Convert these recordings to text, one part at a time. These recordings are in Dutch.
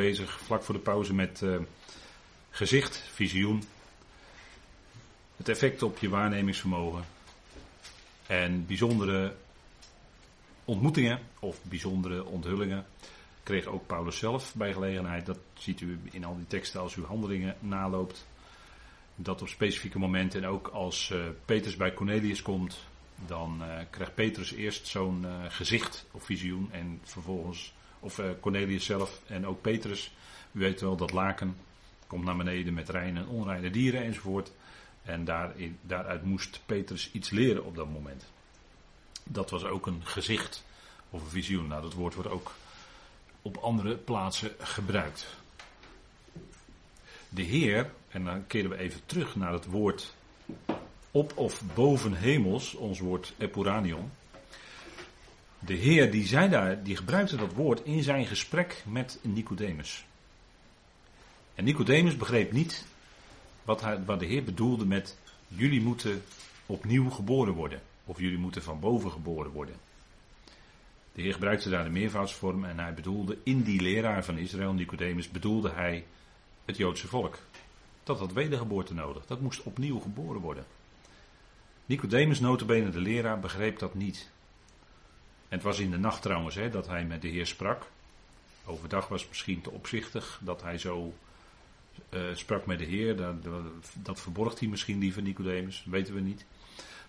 bezig, vlak voor de pauze, met uh, gezicht, visioen. Het effect op je waarnemingsvermogen. En bijzondere ontmoetingen of bijzondere onthullingen kreeg ook Paulus zelf bij gelegenheid. Dat ziet u in al die teksten als u handelingen naloopt. Dat op specifieke momenten en ook als uh, Petrus bij Cornelius komt, dan uh, krijgt Petrus eerst zo'n gezicht of visioen en vervolgens, of Cornelius zelf en ook Petrus, u weet wel dat laken, komt naar beneden met reine en onreine dieren enzovoort. En daarin, daaruit moest Petrus iets leren op dat moment. Dat was ook een gezicht of een visioen. Nou, dat woord wordt ook op andere plaatsen gebruikt. De Heer, en dan keren we even terug naar het woord op of boven hemels, ons woord epuranion. De Heer die zei daar, die gebruikte dat woord in zijn gesprek met Nicodemus. En Nicodemus begreep niet wat, hij, wat de Heer bedoelde met jullie moeten opnieuw geboren worden. Of jullie moeten van boven geboren worden. De Heer gebruikte daar de meervoudsvorm en hij bedoelde in die leraar van Israël, Nicodemus, bedoelde hij het Joodse volk. Dat had wedergeboorte nodig. Dat moest opnieuw geboren worden. Nicodemus, notabene de leraar, begreep dat niet. En het was in de nacht trouwens hè, dat hij met de Heer sprak. Overdag was het misschien te opzichtig dat hij zo uh, sprak met de Heer. Dat, dat verborgt hij misschien liever, Nicodemus, weten we niet.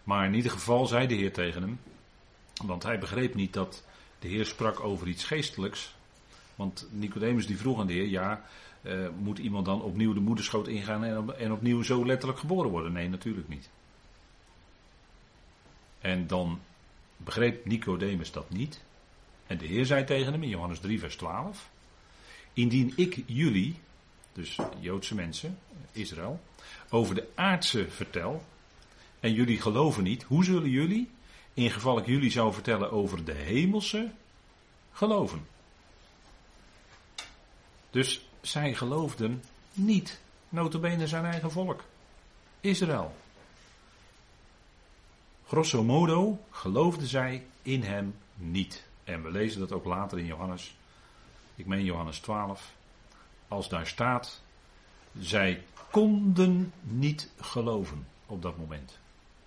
Maar in ieder geval zei de Heer tegen hem, want hij begreep niet dat de Heer sprak over iets geestelijks. Want Nicodemus die vroeg aan de Heer, ja, uh, moet iemand dan opnieuw de moederschoot ingaan en, en opnieuw zo letterlijk geboren worden? Nee, natuurlijk niet. En dan begreep Nicodemus dat niet. En de Heer zei tegen hem in Johannes 3, vers 12: Indien ik jullie, dus Joodse mensen, Israël, over de aardse vertel, en jullie geloven niet, hoe zullen jullie, in geval ik jullie zou vertellen over de hemelse, geloven? Dus zij geloofden niet, notabene zijn eigen volk, Israël. Grosso modo geloofden zij in hem niet. En we lezen dat ook later in Johannes, ik meen Johannes 12, als daar staat, zij konden niet geloven op dat moment.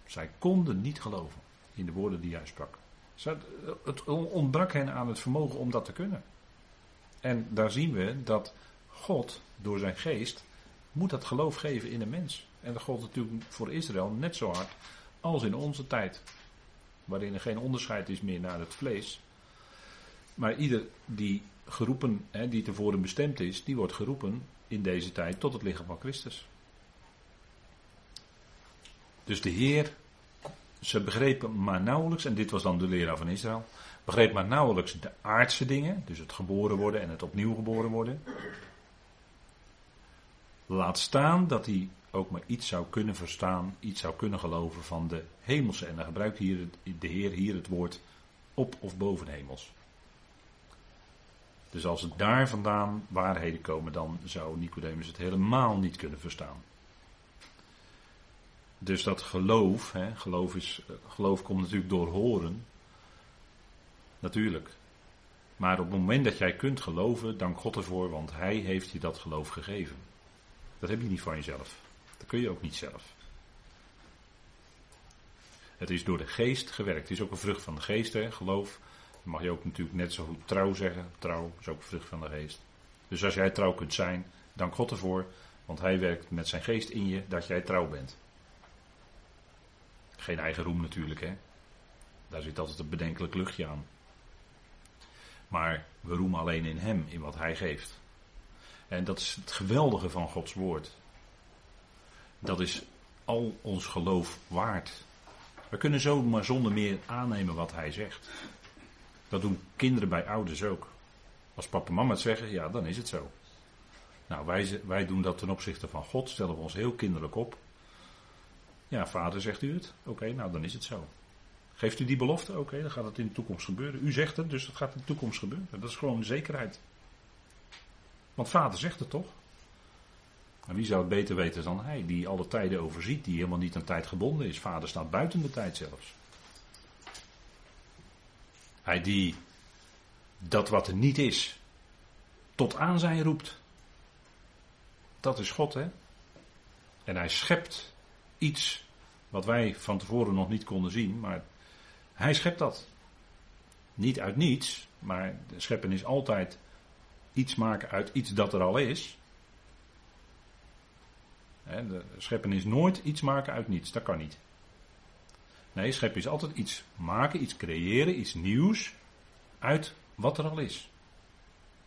Zij konden niet geloven in de woorden die hij sprak. Het ontbrak hen aan het vermogen om dat te kunnen. En daar zien we dat God door zijn geest moet dat geloof geven in een mens. En dat geldt natuurlijk voor Israël net zo hard als in onze tijd. Waarin er geen onderscheid is meer naar het vlees. Maar ieder die geroepen, hè, die tevoren bestemd is, die wordt geroepen in deze tijd tot het lichaam van Christus. Dus de Heer, ze begrepen maar nauwelijks, en dit was dan de leraar van Israël, begreep maar nauwelijks de aardse dingen, dus het geboren worden en het opnieuw geboren worden. Laat staan dat hij ook maar iets zou kunnen verstaan, iets zou kunnen geloven van de hemelse. En dan gebruikt hier de Heer hier het woord op of boven hemels. Dus als het daar vandaan waarheden komen, dan zou Nicodemus het helemaal niet kunnen verstaan. Dus dat geloof, hè, geloof, is, geloof komt natuurlijk door horen. Natuurlijk. Maar op het moment dat jij kunt geloven, dank God ervoor, want Hij heeft je dat geloof gegeven. Dat heb je niet van jezelf. Dat kun je ook niet zelf. Het is door de geest gewerkt. Het is ook een vrucht van de geest, hè, geloof. Dan mag je ook natuurlijk net zo goed trouw zeggen. Trouw is ook een vrucht van de geest. Dus als jij trouw kunt zijn, dank God ervoor. Want hij werkt met zijn geest in je dat jij trouw bent. Geen eigen roem natuurlijk, hè. Daar zit altijd een bedenkelijk luchtje aan. Maar we roemen alleen in hem, in wat hij geeft. En dat is het geweldige van Gods woord. Dat is al ons geloof waard. We kunnen zomaar zonder meer aannemen wat hij zegt. Dat doen kinderen bij ouders ook. Als papa en mama het zeggen, ja, dan is het zo. Nou, wij, wij doen dat ten opzichte van God, stellen we ons heel kinderlijk op. Ja, vader zegt u het? Oké, nou dan is het zo. Geeft u die belofte? Oké, dan gaat het in de toekomst gebeuren. U zegt het, dus dat gaat in de toekomst gebeuren. Dat is gewoon zekerheid. Want vader zegt het toch? En wie zou het beter weten dan hij, die alle tijden overziet, die helemaal niet aan tijd gebonden is. Vader staat buiten de tijd zelfs. Hij die dat wat er niet is, tot aanzijn roept. Dat is God, hè? En hij schept iets wat wij van tevoren nog niet konden zien, maar hij schept dat. Niet uit niets, maar scheppen is altijd iets maken uit iets dat er al is. De scheppen is nooit iets maken uit niets, dat kan niet. Nee, scheppen is altijd iets maken, iets creëren, iets nieuws uit wat er al is.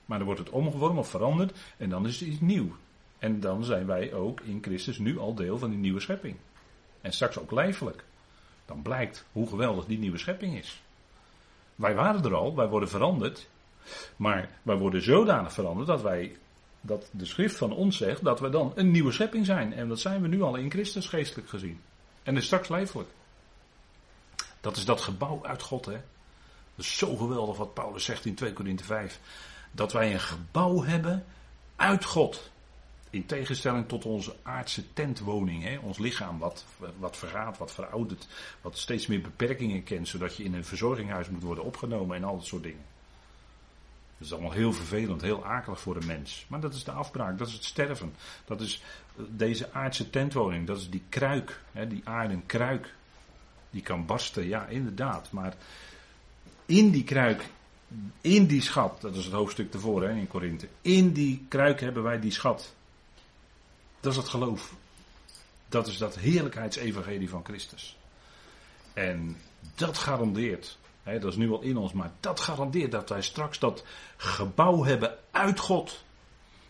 Maar dan wordt het omgevormd of veranderd en dan is het iets nieuw. En dan zijn wij ook in Christus nu al deel van die nieuwe schepping. En straks ook lijfelijk. Dan blijkt hoe geweldig die nieuwe schepping is. Wij waren er al, wij worden veranderd. Maar wij worden zodanig veranderd dat wij, dat de schrift van ons zegt dat we dan een nieuwe schepping zijn. En dat zijn we nu al in Christus geestelijk gezien. En is straks lijfelijk. Dat is dat gebouw uit God, hè. Dat is zo geweldig wat Paulus zegt in 2 Korinthe 5. Dat wij een gebouw hebben uit God. In tegenstelling tot onze aardse tentwoning, hè? ons lichaam wat, wat vergaat, wat veroudert, wat steeds meer beperkingen kent, zodat je in een verzorginghuis moet worden opgenomen en al dat soort dingen. Dat is allemaal heel vervelend, heel akelig voor de mens. Maar dat is de afbraak, dat is het sterven. Dat is eh, deze aardse tentwoning, dat is die kruik, hè, die aarden kruik. Die kan barsten, ja inderdaad. Maar in die kruik, in die schat, dat is het hoofdstuk ervoor hè, in Korinthe. In die kruik hebben wij die schat. Dat is het geloof. Dat is dat heerlijkheidsevangelie van Christus. En dat garandeert, dat is nu al in ons, maar dat garandeert dat wij straks dat gebouw hebben uit God.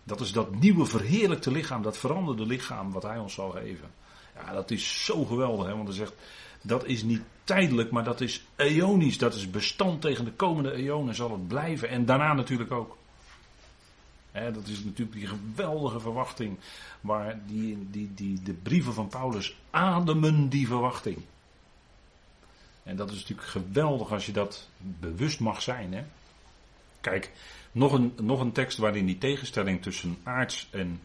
Dat is dat nieuwe verheerlijkte lichaam, dat veranderde lichaam wat Hij ons zal geven. Ja, dat is zo geweldig, hè, want hij zegt, dat is niet tijdelijk, maar dat is eonisch. Dat is bestand tegen de komende eonen zal het blijven. En daarna natuurlijk ook. dat is natuurlijk die geweldige verwachting. Waar die, die, die, de brieven van Paulus ademen die verwachting. En dat is natuurlijk geweldig als je dat bewust mag zijn. Hè? Kijk, nog een, nog een tekst waarin die tegenstelling tussen aards en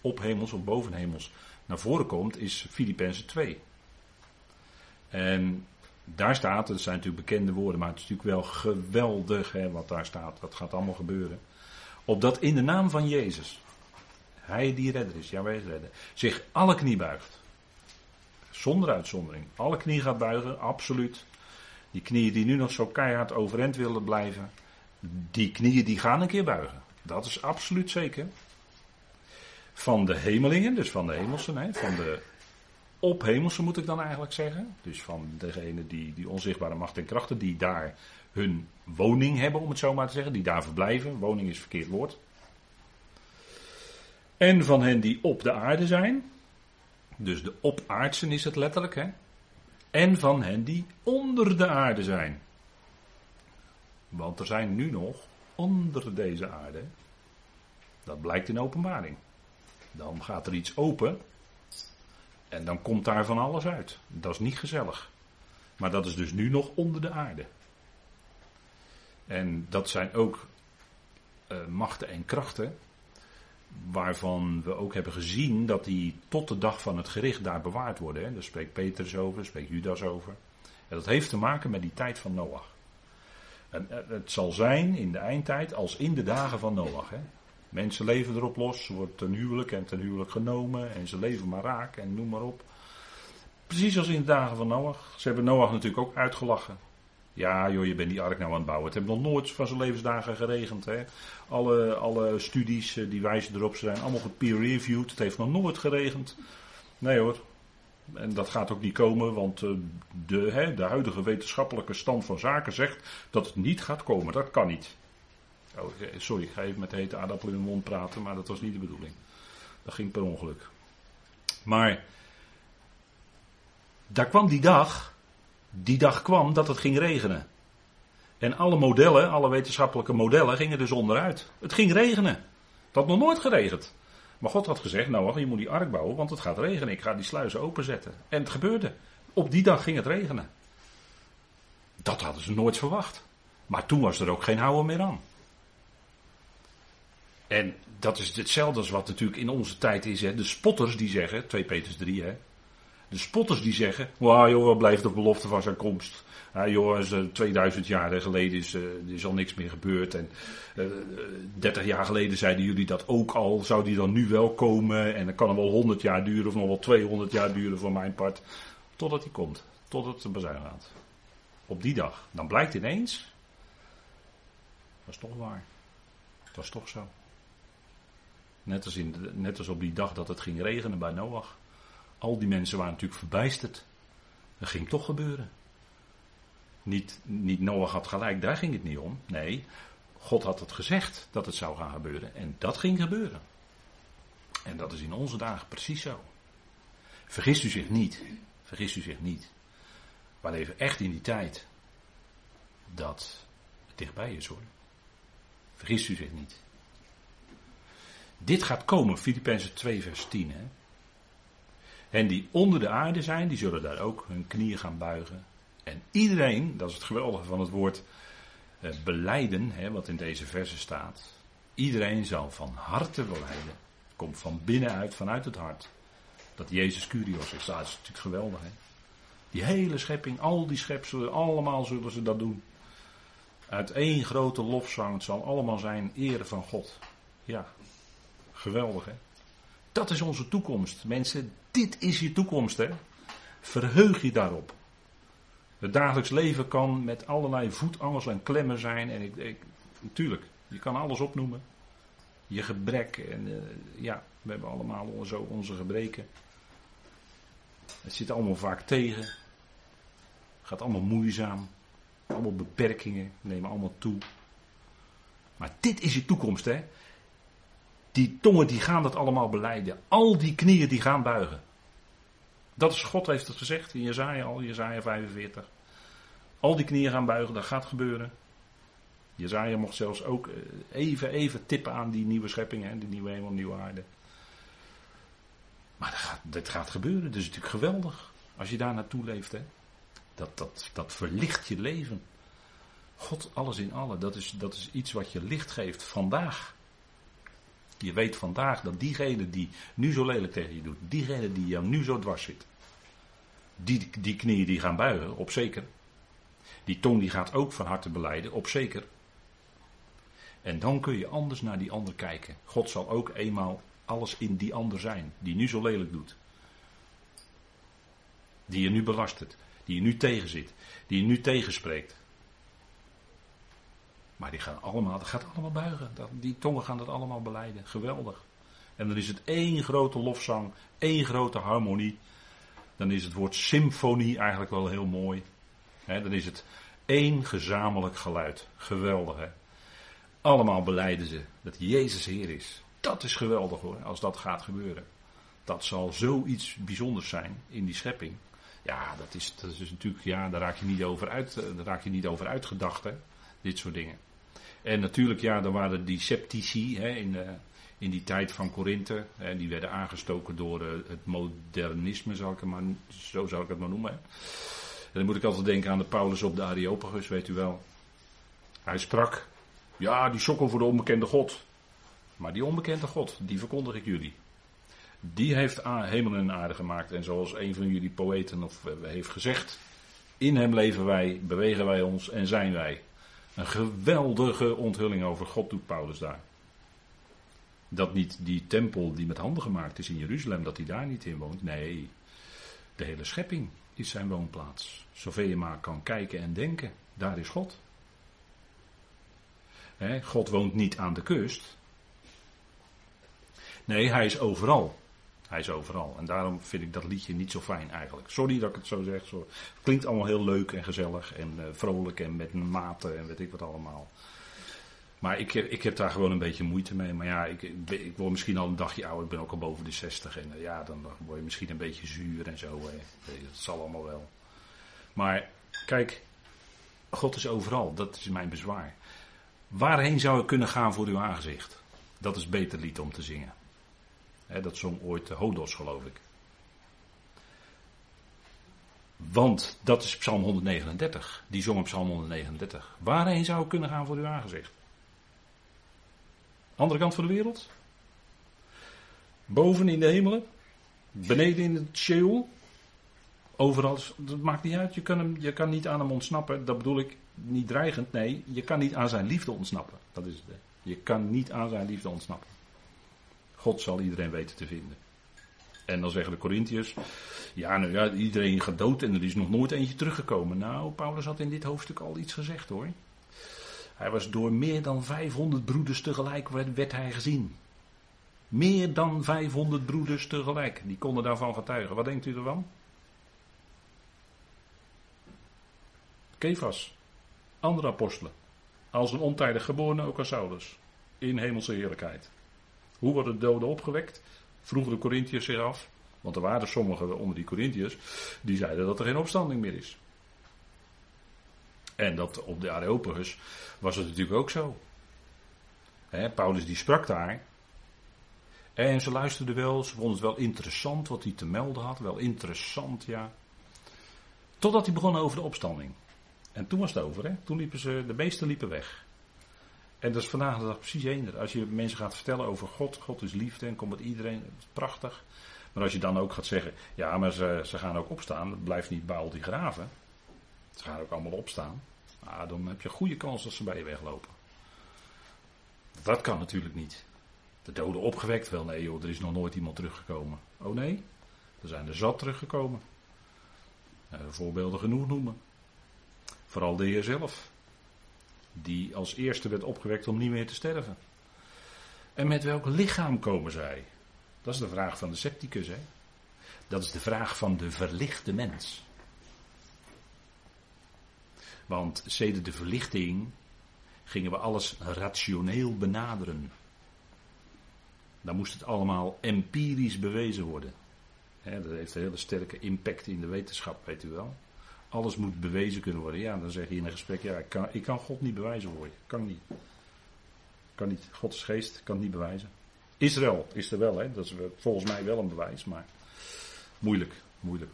ophemels of bovenhemels naar voren komt, is Filippenzen 2. En daar staat, dat zijn natuurlijk bekende woorden, maar het is natuurlijk wel geweldig hè, wat daar staat. Dat gaat allemaal gebeuren. Opdat in de naam van Jezus, Hij die redder is, ja wij redden, zich alle knie buigt. Zonder uitzondering. Alle knie gaat buigen, absoluut. Die knieën die nu nog zo keihard overeind willen blijven, die knieën die gaan een keer buigen. Dat is absoluut zeker. Van de hemelingen, dus van de hemelsen, hè, van de op hemelse moet ik dan eigenlijk zeggen. Dus van degene die, die onzichtbare macht en krachten, die daar hun woning hebben, om het zo maar te zeggen, die daar verblijven. Woning is verkeerd woord. En van hen die op de aarde zijn. Dus de opaardsen is het letterlijk, hè. En van hen die onder de aarde zijn. Want er zijn nu nog onder deze aarde. Dat blijkt in openbaring. Dan gaat er iets open en dan komt daar van alles uit. Dat is niet gezellig. Maar dat is dus nu nog onder de aarde. En dat zijn ook uh, machten en krachten. Waarvan we ook hebben gezien dat die tot de dag van het gericht daar bewaard worden. Hè. Daar spreekt Petrus over, spreekt Judas over. En dat heeft te maken met die tijd van Noach. En eh, het zal zijn in de eindtijd als in de dagen van Noach. Hè. Mensen leven erop los, ze wordt ten huwelijk en ten huwelijk genomen en ze leven maar raak en noem maar op. Precies als in de dagen van Noach. Ze hebben Noach natuurlijk ook uitgelachen. Ja, joh, je bent die ark nou aan het bouwen. Het heeft nog nooit van zijn levensdagen geregend. Hè. Alle, alle studies eh, die wijzen erop, zijn allemaal gepeer-reviewed. Het heeft nog nooit geregend. Nee hoor. En dat gaat ook niet komen, want eh, de, hè, de huidige wetenschappelijke stand van zaken zegt dat het niet gaat komen. Dat kan niet. Oh, sorry, ik ga even met de hete aardappel in mijn mond praten, maar dat was niet de bedoeling. Dat ging per ongeluk. Maar daar kwam die dag, die dag kwam dat het ging regenen. En alle modellen, alle wetenschappelijke modellen gingen dus onderuit. Het ging regenen. Het had nog nooit geregend. Maar God had gezegd, nou je moet die ark bouwen, want het gaat regenen. Ik ga die sluizen openzetten. En het gebeurde. Op die dag ging het regenen. Dat hadden ze nooit verwacht. Maar toen was er ook geen houden meer aan. En dat is hetzelfde als wat natuurlijk in onze tijd is. Hè. De spotters die zeggen, 2 Peters 3, hè. De spotters die zeggen, wow, joh, blijft de belofte van zijn komst? Ja, joh, is, 2000 jaar geleden is, er is al niks meer gebeurd. En uh, 30 jaar geleden zeiden jullie dat ook al. Zou die dan nu wel komen? En dan kan het wel 100 jaar duren of nog wel 200 jaar duren voor mijn part. Totdat hij komt. Totdat het de bezuin gaat. Op die dag. Dan blijkt ineens. Dat is toch waar. Dat was toch zo. Net als, in net als op die dag dat het ging regenen bij Noach. Al die mensen waren natuurlijk verbijsterd. Dat ging toch gebeuren. Niet, niet Noach had gelijk, daar ging het niet om. Nee, God had het gezegd dat het zou gaan gebeuren. En dat ging gebeuren. En dat is in onze dagen precies zo. Vergist u zich niet. Vergist u zich niet. We leven echt in die tijd dat het dichtbij is hoor. Vergist u zich niet. Dit gaat komen, Filippenzen 2 vers 10. Hè? En die onder de aarde zijn, die zullen daar ook hun knieën gaan buigen. En iedereen, dat is het geweldige van het woord eh, beleiden, hè, wat in deze verse staat. Iedereen zal van harte beleiden. Komt van binnenuit, vanuit het hart. Dat Jezus Curios is. Dat is natuurlijk geweldig. Hè? Die hele schepping, al die schepselen, allemaal zullen ze dat doen. Uit één grote lofzang. Het zal allemaal zijn ere van God. Ja, geweldig hè. Dat is onze toekomst. Mensen, dit is je toekomst hè. Verheug je daarop. Het dagelijks leven kan met allerlei voetangels en klemmen zijn. En ik, ik, natuurlijk, je kan alles opnoemen. Je gebrek. En uh, ja, we hebben allemaal zo onze gebreken. Het zit allemaal vaak tegen. Gaat allemaal moeizaam. Allemaal beperkingen nemen allemaal toe. Maar dit is je toekomst, hè? Die tongen die gaan dat allemaal beleiden. Al die knieën die gaan buigen. Dat is God heeft het gezegd in Jezaja al, Jezaja 45. Al die knieën gaan buigen, dat gaat gebeuren. Jezaja mocht zelfs ook eh, even, even tippen aan die nieuwe schepping, hè, die nieuwe hemel, nieuwe aarde. Maar dat gaat, dat gaat gebeuren, dat is natuurlijk geweldig. Als je daar naartoe leeft, hè. Dat, dat, dat verlicht je leven. God, alles in alle. Dat is, dat is iets wat je licht geeft vandaag. Je weet vandaag dat diegene die nu zo lelijk tegen je doet, diegene die jou nu zo dwars zit, die, die knieën die gaan buigen, op zeker. Die tong die gaat ook van harte beleiden, op zeker. En dan kun je anders naar die ander kijken. God zal ook eenmaal alles in die ander zijn, die nu zo lelijk doet. Die je nu belastert, die je nu tegenzit, die je nu tegenspreekt. Maar die gaan allemaal, dat gaat allemaal buigen. Die tongen gaan dat allemaal beleiden. Geweldig. En dan is het één grote lofzang, één grote harmonie. Dan is het woord symfonie eigenlijk wel heel mooi. dan is het één gezamenlijk geluid. Geweldig hè. Allemaal beleiden ze dat Jezus Heer is. Dat is geweldig hoor, als dat gaat gebeuren. Dat zal zoiets bijzonders zijn in die schepping. Ja, dat is, dat is natuurlijk, ja, daar raak je niet over, uit, eh, daar raak je niet over uitgedacht, hè, dit soort dingen. En natuurlijk, ja, er waren die sceptici hè, in, uh, in die tijd van Korinthe. die werden aangestoken door uh, het modernisme, zal ik maar, zo zou ik het maar noemen. En dan moet ik altijd denken aan de Paulus op de Areopagus, weet u wel. Hij sprak, ja, die sokkel voor de onbekende God. Maar die onbekende God, die verkondig ik jullie. Die heeft hemel en aarde gemaakt. En zoals een van jullie poëten of, uh, heeft gezegd, in hem leven wij, bewegen wij ons en zijn wij. Een geweldige onthulling over God doet Paulus daar. Dat niet die tempel die met handen gemaakt is in Jeruzalem, dat hij daar niet in woont. Nee, de hele schepping is zijn woonplaats. Zoveel je maar kan kijken en denken, daar is God. God woont niet aan de kust. Nee, hij is overal. Hij is overal. En daarom vind ik dat liedje niet zo fijn eigenlijk. Sorry dat ik het zo zeg. Het klinkt allemaal heel leuk en gezellig en uh, vrolijk en met mate en weet ik wat allemaal. Maar ik, ik heb daar gewoon een beetje moeite mee. Maar ja, ik, ik word misschien al een dagje ouder. Ik ben ook al boven de 60. En uh, ja, dan, word je misschien een beetje zuur en zo. Dat zal allemaal wel. Maar kijk, God is overal. Dat is mijn bezwaar. Waarheen zou ik kunnen gaan voor uw aangezicht? Dat is beter lied om te zingen dat zong ooit Hodos, geloof ik. Want dat is Psalm 139. Die zong op Psalm 139. Waarheen zou ik kunnen gaan voor uw aangezicht? Andere kant van de wereld? Boven in de hemelen? Beneden in het Sheol? Overal, dat maakt niet uit. Je kan, hem, je kan niet aan hem ontsnappen. Dat bedoel ik niet dreigend. Nee, je kan niet aan zijn liefde ontsnappen. Dat is het. Je kan niet aan zijn liefde ontsnappen. God zal iedereen weten te vinden. En dan zeggen de Corinthiërs, ja, nou ja, iedereen gaat dood en er is nog nooit eentje teruggekomen. Nou, Paulus had in dit hoofdstuk al iets gezegd hoor. Hij was door meer dan 500 broeders tegelijk werd, werd hij gezien. Meer dan 500 broeders tegelijk. Die konden daarvan getuigen. Wat denkt u ervan? Kefas. Andere apostelen. Als een ontijdig geborene, ook als. In hemelse heerlijkheid. Hoe worden de doden opgewekt? Vroegen de Corinthiërs zich af. Want er waren sommigen onder die Corinthiërs die zeiden dat er geen opstanding meer is. En dat op de Areopagus was het natuurlijk ook zo. Paulus die sprak daar. En ze luisterden wel, ze vonden het wel interessant wat hij te melden had. Wel interessant, ja. Totdat hij begon over de opstanding. En toen was het over, hè? Toen liepen ze, de meesten liepen weg. En dat is vandaag de dag precies eender. Als je mensen gaat vertellen over God, God is liefde en komt met iedereen, prachtig. Maar als je dan ook gaat zeggen, ja, maar ze, ze gaan ook opstaan, het blijft niet bij al die graven. Ze gaan ook allemaal opstaan. Nou, dan heb je goede kans dat ze bij je weglopen. Dat kan natuurlijk niet. De doden opgewekt, wel nee joh, er is nog nooit iemand teruggekomen. Oh nee, er zijn er zat teruggekomen. voorbeelden genoeg noemen. Vooral de Heer zelf. Die als eerste werd opgewekt om niet meer te sterven. En met welk lichaam komen zij? Dat is de vraag van de scepticus. Hè? Dat is de vraag van de verlichte mens. Want sedert de verlichting gingen we alles rationeel benaderen. Dan moest het allemaal empirisch bewezen worden. dat heeft een hele sterke impact in de wetenschap, weet u wel. Alles moet bewezen kunnen worden. Ja, dan zeg je in een gesprek, ja, ik kan, ik kan God niet bewijzen voor je. Kan niet. Kan niet. Gods geest kan niet bewijzen. Israël is er wel, hè. Dat is volgens mij wel een bewijs, maar moeilijk, moeilijk.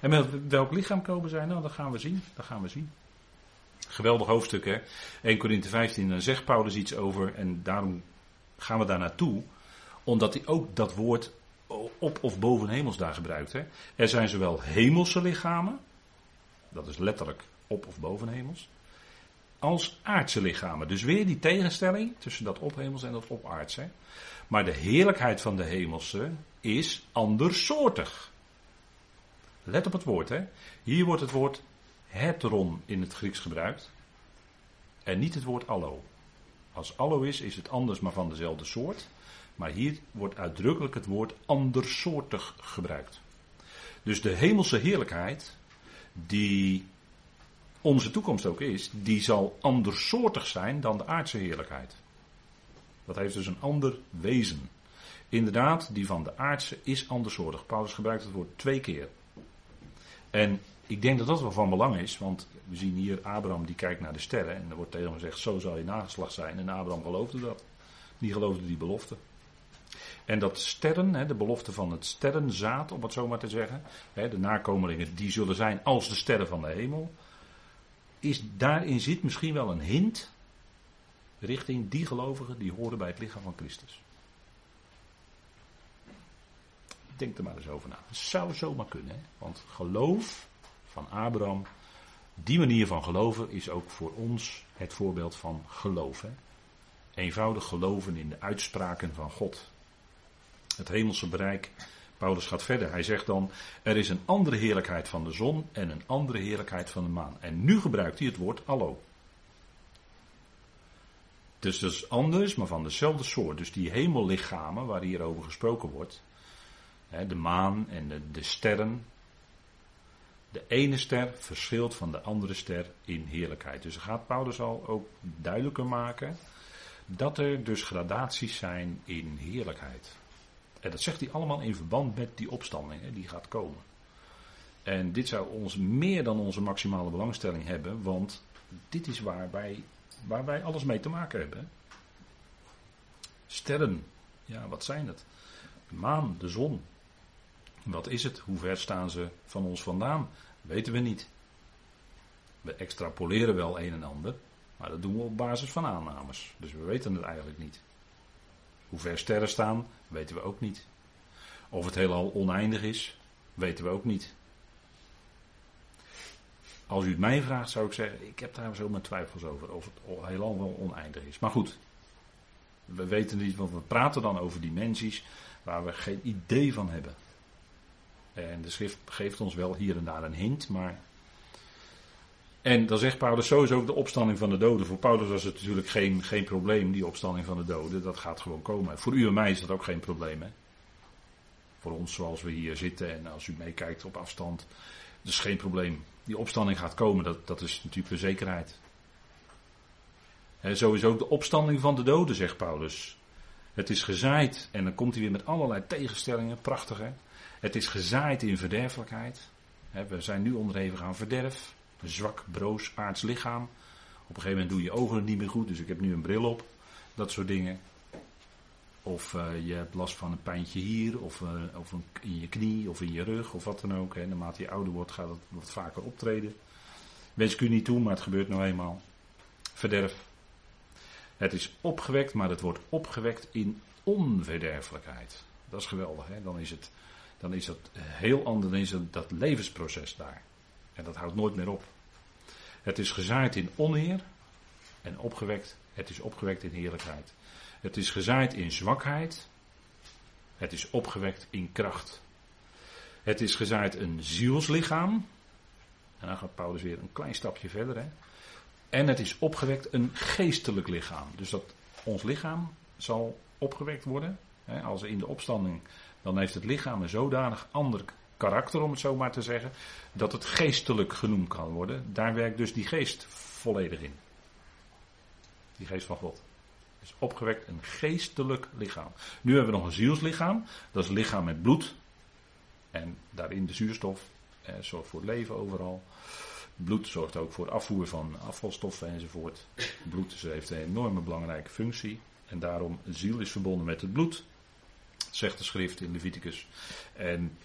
En met welk lichaam komen zij? Nou, dat gaan we zien. Dat gaan we zien. Geweldig hoofdstuk, hè. 1 Korinthe 15, dan zegt Paulus iets over, en daarom gaan we daar naartoe, omdat hij ook dat woord op of boven hemels daar gebruikt. Hè. Er zijn zowel hemelse lichamen, dat is letterlijk op of boven hemels, als aardse lichamen. Dus weer die tegenstelling tussen dat ophemels en dat opaardse. Maar de heerlijkheid van de hemelse is andersoortig. Let op het woord, hè. Hier wordt het woord heteron in het Grieks gebruikt. En niet het woord allo. Als allo is, is het anders, maar van dezelfde soort. Maar hier wordt uitdrukkelijk het woord andersoortig gebruikt. Dus de hemelse heerlijkheid, die onze toekomst ook is, die zal andersoortig zijn dan de aardse heerlijkheid. Dat heeft dus een ander wezen. Inderdaad, die van de aardse is andersoortig. Paulus gebruikt het woord twee keer. En ik denk dat dat wel van belang is, want we zien hier Abraham die kijkt naar de sterren en er wordt tegen hem gezegd, zo zal je nageslacht zijn. En Abraham geloofde dat. Die geloofde die belofte. En dat sterren, de belofte van het sterrenzaad, om het zo maar te zeggen, de nakomelingen die zullen zijn als de sterren van de hemel, is, daarin zit misschien wel een hint richting die gelovigen die horen bij het lichaam van Christus. Denk er maar eens over na. Dat zou zomaar kunnen, hè? want geloof van Abraham, die manier van geloven is ook voor ons het voorbeeld van geloof. Hè? Eenvoudig geloven in de uitspraken van God. Het hemelse bereik. Paulus gaat verder. Hij zegt dan: Er is een andere heerlijkheid van de zon en een andere heerlijkheid van de maan. En nu gebruikt hij het woord allo. Dus dat is anders, maar van dezelfde soort. Dus die hemellichamen waar hier over gesproken wordt. De maan en de, de sterren. De ene ster verschilt van de andere ster in heerlijkheid. Dus gaat Paulus al ook duidelijker maken dat er dus gradaties zijn in heerlijkheid. En dat zegt hij allemaal in verband met die opstanding hè, die gaat komen. En dit zou ons meer dan onze maximale belangstelling hebben, want dit is waar wij, waar wij alles mee te maken hebben. Sterren, ja, wat zijn het? De maan, de zon. Wat is het? Hoe ver staan ze van ons vandaan? Weten we niet. We extrapoleren wel een en ander, maar dat doen we op basis van aannames. Dus we weten het eigenlijk niet. Hoe ver sterren staan, weten we ook niet. Of het heelal oneindig is, weten we ook niet. als u het mij vraagt, zou ik zeggen, ik heb daar zo mijn twijfels over, of het heelal wel oneindig is. Maar goed, we weten niet, want we praten dan over dimensies waar we geen idee van hebben. En de schrift geeft ons wel hier en daar een hint, maar. En dan zegt Paulus sowieso ook de opstanding van de doden. Voor Paulus was het natuurlijk geen, geen probleem, die opstanding van de doden. Dat gaat gewoon komen. Voor u en mij is dat ook geen probleem. Hè? Voor ons zoals we hier zitten en als u meekijkt op afstand. Dat is geen probleem. Die opstanding gaat komen, dat, dat is natuurlijk een zekerheid. En sowieso ook de opstanding van de doden, zegt Paulus. Het is gezaaid, en dan komt hij weer met allerlei tegenstellingen, prachtig hè. Het is gezaaid in verderfelijkheid. We zijn nu onderhevig aan verderf. Een zwak, broos, aards lichaam. Op een gegeven moment doe je ogen niet meer goed, dus ik heb nu een bril op. Dat soort dingen. Of uh, je hebt last van een pijntje hier, of, uh, of in je knie, of in je rug, of wat dan ook. Hè. Naarmate je ouder wordt, gaat het wat vaker optreden. Wens ik u niet toe, maar het gebeurt nou eenmaal. Verderf. Het is opgewekt, maar het wordt opgewekt in onverderfelijkheid. Dat is geweldig, hè? Dan is het, dan is het heel anders, dan is dat levensproces daar. En dat houdt nooit meer op. Het is gezaaid in oneer en opgewekt. Het is opgewekt in heerlijkheid. Het is gezaaid in zwakheid. Het is opgewekt in kracht. Het is gezaaid een zielslichaam. En dan gaat Paulus weer een klein stapje verder. Hè. En het is opgewekt een geestelijk lichaam. Dus dat ons lichaam zal opgewekt worden. Hè, als in de opstanding, dan heeft het lichaam een zodanig ander karakter, om het zo maar te zeggen, dat het geestelijk genoemd kan worden. Daar werkt dus die geest volledig in. Die geest van God. Dus opgewekt een geestelijk lichaam. Nu hebben we nog een zielslichaam. Dat is een lichaam met bloed. En daarin de zuurstof. Eh, zorgt voor leven overal. Bloed zorgt ook voor afvoer van afvalstoffen enzovoort. Bloed heeft een enorme belangrijke functie. En daarom, ziel is verbonden met het bloed. Zegt de schrift in Leviticus. En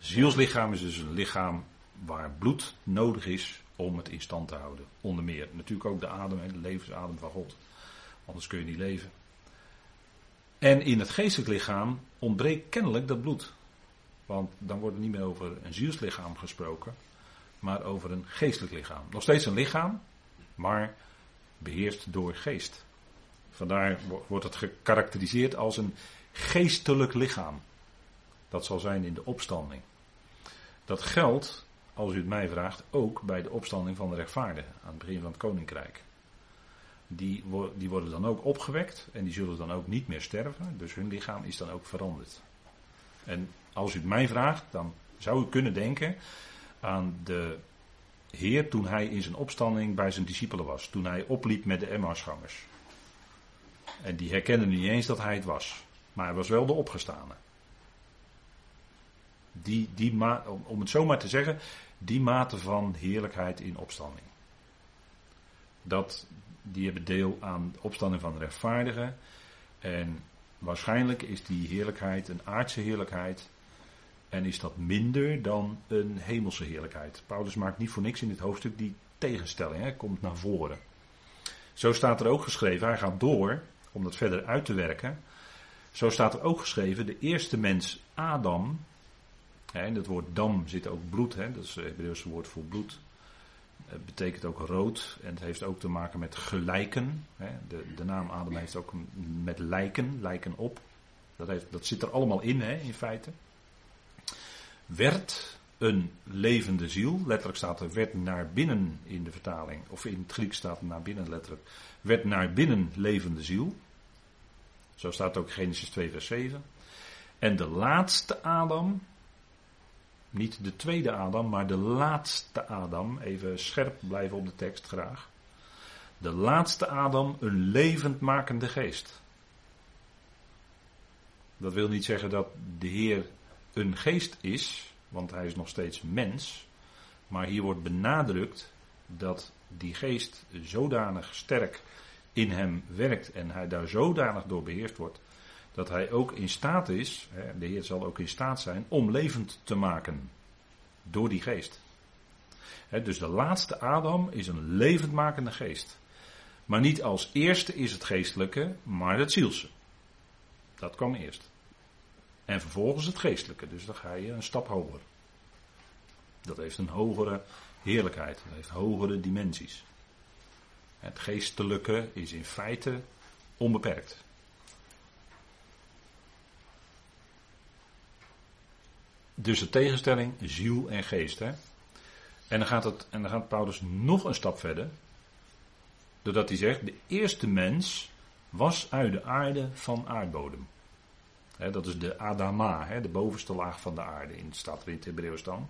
zielslichaam is dus een lichaam waar bloed nodig is om het in stand te houden. Onder meer natuurlijk ook de adem de levensadem van God. Anders kun je niet leven. En in het geestelijk lichaam ontbreekt kennelijk dat bloed. Want dan wordt er niet meer over een zielslichaam gesproken, maar over een geestelijk lichaam. Nog steeds een lichaam, maar beheerst door geest. Vandaar wordt het gekarakteriseerd als een geestelijk lichaam. Dat zal zijn in de opstanding. Dat geldt, als u het mij vraagt, ook bij de opstanding van de rechtvaardigen aan het begin van het koninkrijk die, die worden dan ook opgewekt en die zullen dan ook niet meer sterven. Dus hun lichaam is dan ook veranderd. En als u het mij vraagt, dan zou u kunnen denken aan de Heer toen hij in zijn opstanding bij zijn discipelen was. Toen hij opliep met de Emmausgangers. En die herkenden niet eens dat hij het was. Maar hij was wel de opgestane. Die, die om het zo maar te zeggen, die mate van heerlijkheid in opstanding. Dat, die hebben deel aan de opstanding van de rechtvaardigen. En waarschijnlijk is die heerlijkheid een aardse heerlijkheid. En is dat minder dan een hemelse heerlijkheid. Paulus maakt niet voor niks in dit hoofdstuk die tegenstelling, hè, komt naar voren. Zo staat er ook geschreven, hij gaat door om dat verder uit te werken. Zo staat er ook geschreven, de eerste mens Adam, in het woord dam zit ook bloed, hè, dat is het Hebreeuwse woord voor bloed. Het betekent ook rood en het heeft ook te maken met gelijken. De, de naam Adam heeft ook met lijken, lijken op. Dat, heeft, dat zit er allemaal in, hè, in feite. Werd een levende ziel, letterlijk staat er werd naar binnen in de vertaling, of in het Grieks staat naar binnen letterlijk, werd naar binnen levende ziel. Zo staat ook Genesis 2 vers 7. En de laatste Adam, niet de tweede Adam, maar de laatste Adam. Even scherp blijven op de tekst graag. De laatste Adam, een levendmakende geest. Dat wil niet zeggen dat de Heer een geest is, want hij is nog steeds mens. Maar hier wordt benadrukt dat die geest zodanig sterk in hem werkt en hij daar zodanig door beheerst wordt, dat hij ook in staat is, de Heer zal ook in staat zijn, om levend te maken. Door die geest. dus de laatste Adam is een levendmakende geest. Maar niet als eerste is het geestelijke, maar het zielse. Dat kwam eerst. En vervolgens het geestelijke, dus dan ga je een stap hoger. Dat heeft een hogere heerlijkheid, dat heeft hogere dimensies. Het geestelijke is in feite onbeperkt. Dus de tegenstelling ziel en geest. Hè? En, dan gaat het, en dan gaat Paulus nog een stap verder. Doordat hij zegt, de eerste mens was uit de aarde van aardbodem. dat is de Adama, de bovenste laag van de aarde. In, staat er in het Hebreeuws dan.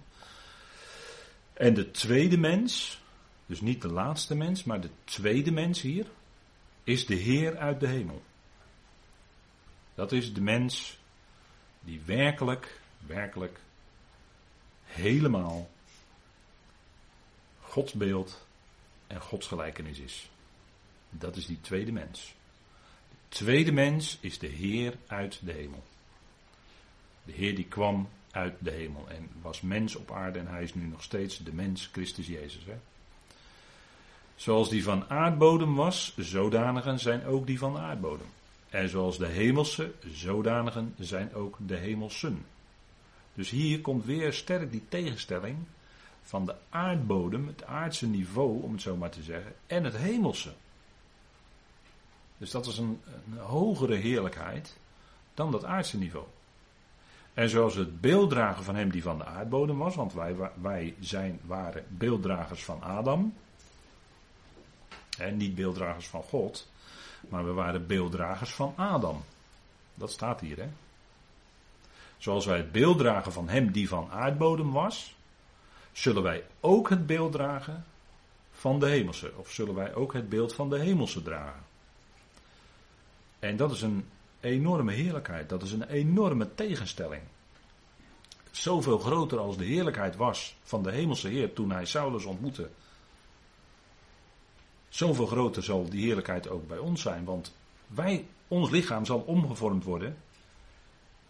En de tweede mens, dus niet de laatste mens, maar de tweede mens hier, is de Heer uit de hemel. Dat is de mens die werkelijk, werkelijk, helemaal Gods beeld en Gods gelijkenis is. Dat is die tweede mens. De tweede mens is de Heer uit de hemel. De Heer die kwam uit de hemel en was mens op aarde en hij is nu nog steeds de mens Christus Jezus. Hè? Zoals die van aardbodem was, zodanigen zijn ook die van aardbodem. En zoals de hemelse, zodanigen zijn ook de hemelsen. Dus hier komt weer sterk die tegenstelling van de aardbodem, het aardse niveau, om het zo maar te zeggen, en het hemelse. Dus dat is een, een hogere heerlijkheid dan dat aardse niveau. En zoals het beelddragen van hem die van de aardbodem was, want wij, wij zijn, waren beelddragers van Adam. En niet beelddragers van God, maar we waren beelddragers van Adam. Dat staat hier, hè. Zoals wij het beeld dragen van hem die van aardbodem was, zullen wij ook het beeld dragen van de hemelse. Of zullen wij ook het beeld van de hemelse dragen. En dat is een enorme heerlijkheid. Dat is een enorme tegenstelling. Zoveel groter als de heerlijkheid was van de hemelse Heer toen hij Saulus ontmoette. Zoveel groter zal die heerlijkheid ook bij ons zijn. Want wij, ons lichaam zal omgevormd worden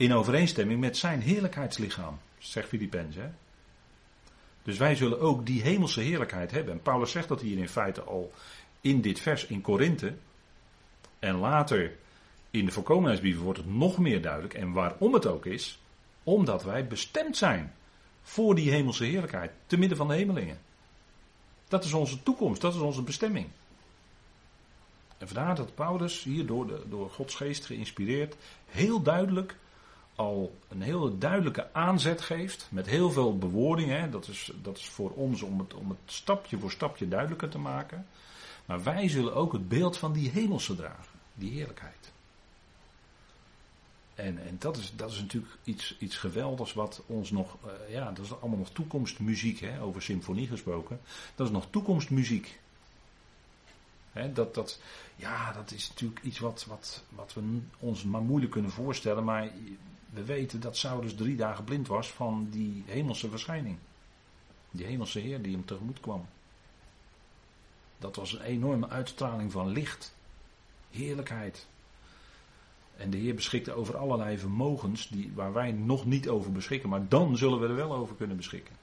in overeenstemming met zijn heerlijkheidslichaam, zegt Filipens. Dus wij zullen ook die hemelse heerlijkheid hebben. En Paulus zegt dat hier in feite al in dit vers in Korinthe. En later in de voorkomenheidsbrieven wordt het nog meer duidelijk. En waarom het ook is, omdat wij bestemd zijn voor die hemelse heerlijkheid, te midden van de hemelingen. Dat is onze toekomst, dat is onze bestemming. En vandaar dat Paulus hier door, de, door Gods geest geïnspireerd heel duidelijk al een hele duidelijke aanzet geeft. Met heel veel bewoordingen. Dat, is, dat is voor ons om het, om het stapje voor stapje duidelijker te maken. Maar wij zullen ook het beeld van die hemelse dragen. Die heerlijkheid. En, en dat, is, dat is natuurlijk iets, iets geweldigs wat ons nog. Uh, ja, dat is allemaal nog toekomstmuziek. Hè, over symfonie gesproken. Dat is nog toekomstmuziek. Hè, dat, dat, ja, dat is natuurlijk iets wat, wat, wat we ons maar moeilijk kunnen voorstellen. Maar we weten dat Saulus drie dagen blind was van die hemelse verschijning. Die hemelse Heer die hem tegemoet kwam. Dat was een enorme uitstraling van licht, heerlijkheid. En de Heer beschikte over allerlei vermogens die, waar wij nog niet over beschikken, maar dan zullen we er wel over kunnen beschikken.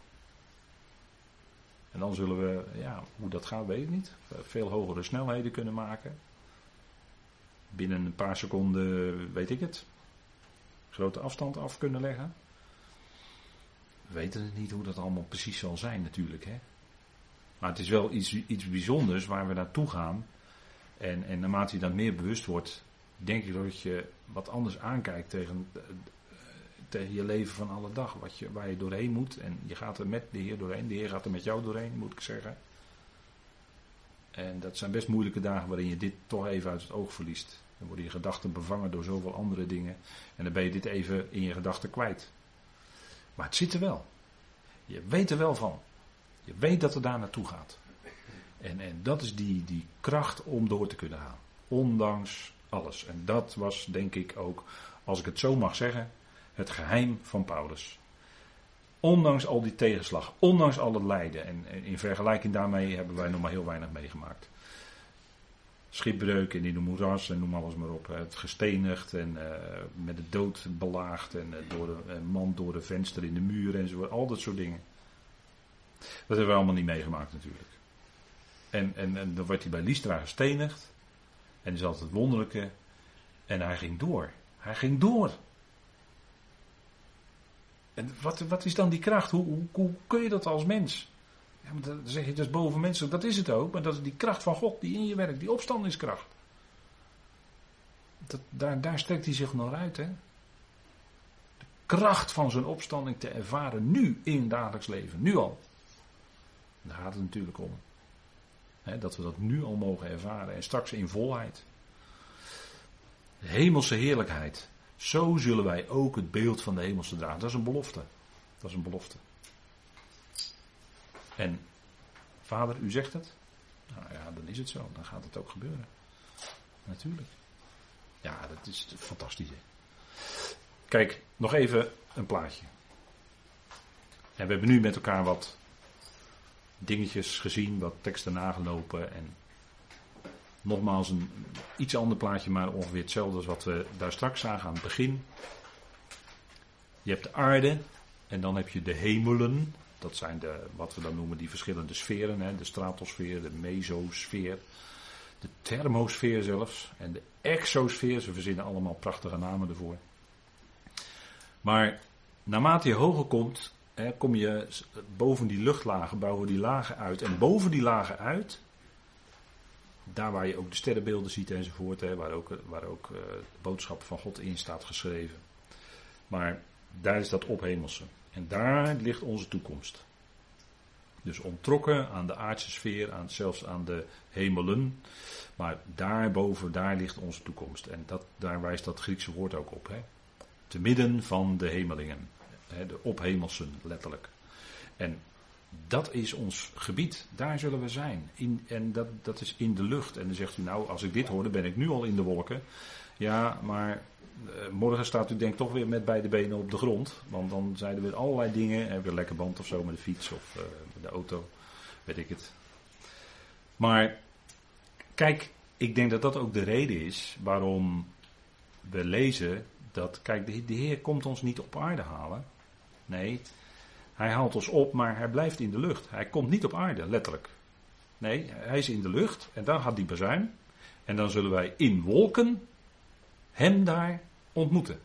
En dan zullen we, ja, hoe dat gaat weet ik niet, veel hogere snelheden kunnen maken. Binnen een paar seconden weet ik het, grote afstand af kunnen leggen. We weten het niet hoe dat allemaal precies zal zijn natuurlijk. Hè? Maar het is wel iets, iets bijzonders waar we naartoe gaan. En, en naarmate je dat meer bewust wordt, denk ik dat je wat anders aankijkt tegen, tegen je leven van alle dag. Wat je, waar je doorheen moet. En je gaat er met de Heer doorheen. De Heer gaat er met jou doorheen, moet ik zeggen. En dat zijn best moeilijke dagen waarin je dit toch even uit het oog verliest. Dan worden je gedachten bevangen door zoveel andere dingen. En dan ben je dit even in je gedachten kwijt. Maar het zit er wel. Je weet er wel van. Je weet dat het daar naartoe gaat. En, en dat is die, die kracht om door te kunnen gaan. Ondanks alles. En dat was denk ik ook, als ik het zo mag zeggen, het geheim van Paulus. Ondanks al die tegenslag, ondanks al het lijden. En, en in vergelijking daarmee hebben wij nog maar heel weinig meegemaakt schipbreuk en in de moeras en noem alles maar op. Het gestenigd en uh, met de dood belaagd en uh, door een man door de venster in de muur enzovoort. Al dat soort dingen. Dat hebben we allemaal niet meegemaakt natuurlijk. En, en, en dan wordt hij bij Lystra gestenigd. En dat is altijd het wonderlijke. En hij ging door. Hij ging door. En wat, wat is dan die kracht? Hoe, hoe, hoe kun je dat als mens? Ja, maar dan zeg je, dat is bovenmenselijk. Dat is het ook. Maar dat is die kracht van God die in je werkt. Die opstandingskracht. Dat, daar, daar strekt hij zich nog uit. Hè? De kracht van zijn opstanding te ervaren nu in het dagelijks leven. Nu al. Daar gaat het natuurlijk om. Hè, dat we dat nu al mogen ervaren. En straks in volheid. De hemelse heerlijkheid. Zo zullen wij ook het beeld van de hemelse dragen. Dat is een belofte. Dat is een belofte. En vader, u zegt het? Nou ja, dan is het zo. Dan gaat het ook gebeuren. Natuurlijk. Ja, dat is fantastisch. Kijk, nog even een plaatje. En we hebben nu met elkaar wat dingetjes gezien, wat teksten nagelopen. En nogmaals een iets ander plaatje, maar ongeveer hetzelfde als wat we daar straks zagen aan het begin. Je hebt de aarde en dan heb je de hemelen. Dat zijn de, wat we dan noemen die verschillende sferen. Hè? De stratosfeer, de mesosfeer, de thermosfeer zelfs. En de exosfeer. Ze verzinnen allemaal prachtige namen ervoor. Maar naarmate je hoger komt, hè, kom je boven die luchtlagen, bouwen die lagen uit. En boven die lagen uit, daar waar je ook de sterrenbeelden ziet enzovoort, hè, waar ook, waar ook uh, de boodschap van God in staat geschreven. Maar daar is dat ophemelse. En daar ligt onze toekomst. Dus ontrokken aan de aardse sfeer, aan, zelfs aan de hemelen. Maar daarboven, daar ligt onze toekomst. En dat, daar wijst dat Griekse woord ook op. Hè? Te midden van de hemelingen. Hè, de ophemelsen, letterlijk. En dat is ons gebied. Daar zullen we zijn. In, en dat, dat is in de lucht. En dan zegt u nou, als ik dit hoor, dan ben ik nu al in de wolken. Ja, maar morgen staat u denk ik toch weer met beide benen op de grond. Want dan zijn er weer allerlei dingen. Heb je een lekker band of zo met de fiets of uh, met de auto. Weet ik het. Maar kijk, ik denk dat dat ook de reden is waarom we lezen dat, kijk, de, Heer komt ons niet op aarde halen. Nee, hij haalt ons op, maar hij blijft in de lucht. Hij komt niet op aarde, letterlijk. Nee, hij is in de lucht en dan gaat die bazuin. En dan zullen wij in wolken hem daar ontmoeten.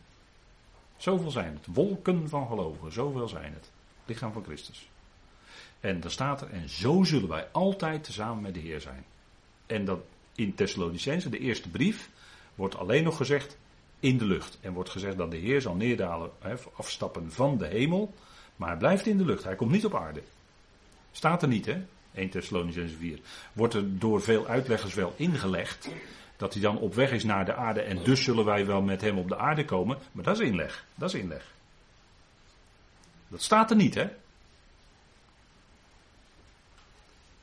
Zoveel zijn het. Wolken van gelovigen, zoveel zijn het. Lichaam van Christus. En dan staat er, en zo zullen wij altijd tezamen met de Heer zijn. En dat in Thessalonicense, de eerste brief, wordt alleen nog gezegd in de lucht. En wordt gezegd dat de Heer zal neerdalen, afstappen van de hemel. Maar hij blijft in de lucht, hij komt niet op aarde. Staat er niet, hè? 1 Thessalonicense 4. Wordt er door veel uitleggers wel ingelegd dat hij dan op weg is naar de aarde en dus zullen wij wel met hem op de aarde komen. Maar dat is inleg. Dat is inleg. Dat staat er niet, hè?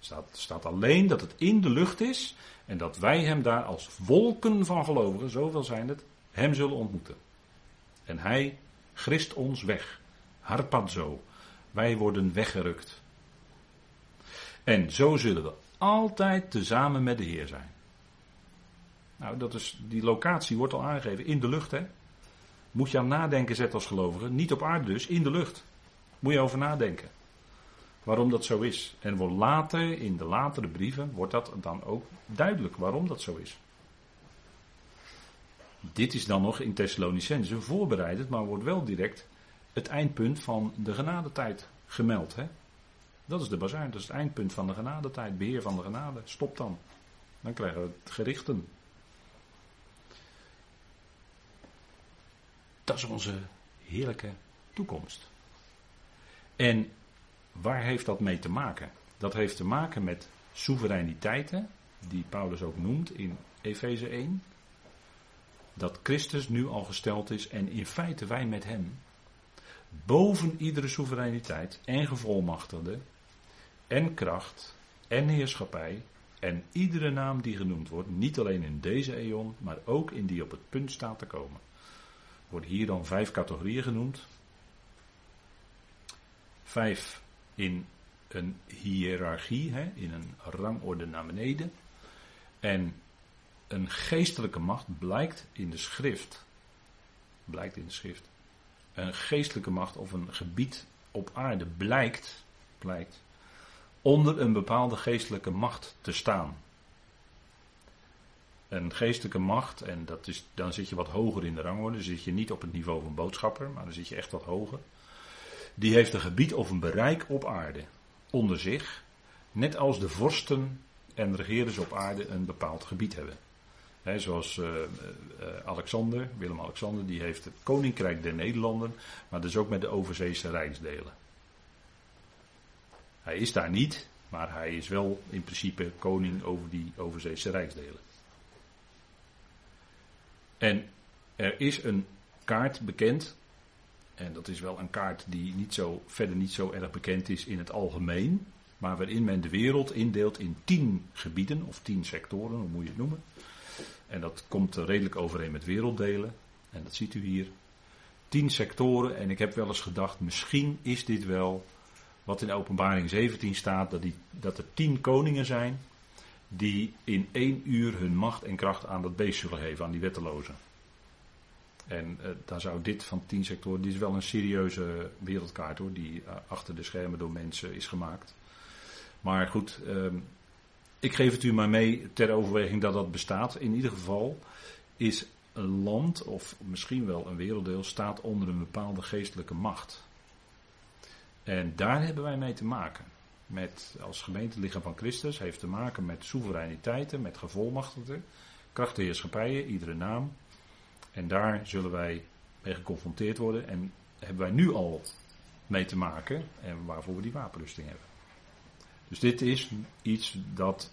staat, staat alleen dat het in de lucht is en dat wij hem daar als wolken van gelovigen, zoveel zijn het, hem zullen ontmoeten. En hij grist ons weg. Harpazo. Wij worden weggerukt. En zo zullen we altijd tezamen met de Heer zijn. Nou, dat is, die locatie wordt al aangegeven in de lucht, hè? Moet je aan nadenken zetten als gelovige. Niet op aarde dus, in de lucht. Moet je over nadenken. Waarom dat zo is. En wordt later, in de latere brieven, wordt dat dan ook duidelijk waarom dat zo is. Dit is dan nog in Thessalonicense voorbereidend, maar wordt wel direct het eindpunt van de genadetijd gemeld. Hè? Dat is de bazuin, dat is het eindpunt van de genadetijd, beheer van de genade. Stop dan. Dan krijgen we het gerichten. Dat is onze heerlijke toekomst. En waar heeft dat mee te maken? Dat heeft te maken met soevereiniteiten, die Paulus ook noemt in Efeze 1. Dat Christus nu al gesteld is en in feite wij met hem boven iedere soevereiniteit en gevolmachtigde en kracht en heerschappij en iedere naam die genoemd wordt, niet alleen in deze eon, maar ook in die op het punt staat te komen worden hier dan vijf categorieën genoemd. Vijf in een hiërarchie, hè, in een rangorde naar beneden. En een geestelijke macht blijkt in de schrift. Blijkt in de schrift. Een geestelijke macht of een gebied op aarde blijkt, blijkt onder een bepaalde geestelijke macht te staan een geestelijke macht, en dat is, dan zit je wat hoger in de rangorde. Dan zit je niet op het niveau van boodschapper, maar dan zit je echt wat hoger. die heeft een gebied of een bereik op aarde onder zich, net als de vorsten en regeerders op aarde een bepaald gebied hebben. zoals uh, uh, Alexander, Willem-Alexander, die heeft het Koninkrijk der Nederlanden, maar dus ook met de overzeese rijksdelen. Hij is daar niet, maar hij is wel in principe koning over die overzeese rijksdelen. En er is een kaart bekend. En dat is wel een kaart die niet zo, verder niet zo erg bekend is in het algemeen. Maar waarin men de wereld indeelt in tien gebieden of tien sectoren, hoe moet je het noemen. En dat komt redelijk overeen met werelddelen. En dat ziet u hier. Tien sectoren. En ik heb wel eens gedacht, misschien is dit wel wat in openbaring 17 staat. Dat, die, dat er tien koningen zijn die in één uur hun macht en kracht aan dat beest zullen geven, aan die wettelozen. En uh, daar zou dit van tien sectoren, dit is wel een serieuze wereldkaart hoor, die uh, achter de schermen door mensen is gemaakt. Maar goed, uh, ik geef het u maar mee ter overweging dat dat bestaat. In ieder geval is een land, of misschien wel een werelddeel, staat onder een bepaalde geestelijke macht. En daar hebben wij mee te maken met, als gemeentelichaam van Christus heeft te maken met soevereiniteiten, met gevolmachtigden, krachtenheerschappijen, iedere naam. En daar zullen wij mee geconfronteerd worden en hebben wij nu al mee te maken en waarvoor we die wapenrusting hebben. Dus dit is iets dat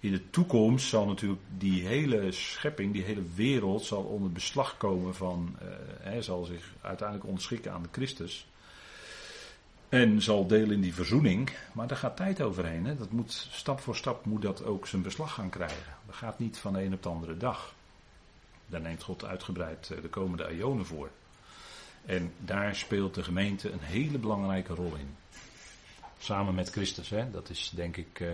in de toekomst zal natuurlijk die hele schepping, die hele wereld zal onder beslag komen van, uh, zal zich uiteindelijk onderschikken aan de Christus. En zal delen in die verzoening. Maar daar gaat tijd overheen. Hè? Dat moet, stap voor stap moet dat ook zijn beslag gaan krijgen. Dat gaat niet van de een op de andere dag. Daar neemt God uitgebreid eh, de komende eonen voor. En daar speelt de gemeente een hele belangrijke rol in. Samen met Christus. Hè? Dat is denk ik uh,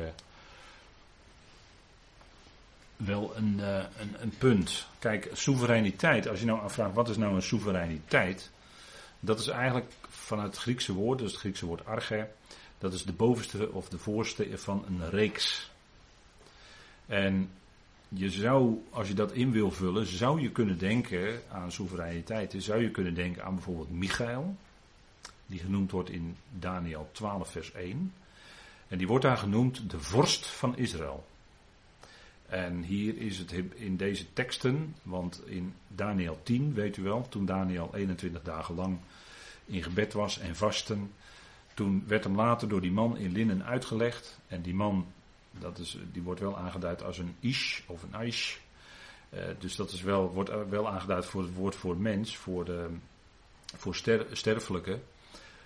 wel een, uh, een, een punt. Kijk, soevereiniteit. Als je nou afvraagt wat is nou een soevereiniteit. Dat is eigenlijk van het Griekse woord, dus het Griekse woord arche, dat is de bovenste of de voorste van een reeks. En je zou, als je dat in wil vullen, zou je kunnen denken aan soevereiniteit. Zou je kunnen denken aan bijvoorbeeld Michael, die genoemd wordt in Daniel 12, vers 1. En die wordt daar genoemd de vorst van Israël. En hier is het in deze teksten, want in Daniel 10, weet u wel, toen Daniel 21 dagen lang in gebed was en vasten. Toen werd hem later door die man in linnen uitgelegd. En die man, dat is, die wordt wel aangeduid als een ish of een aish. Uh, dus dat is wel, wordt wel aangeduid voor het woord voor mens, voor, de, voor ster, sterfelijke.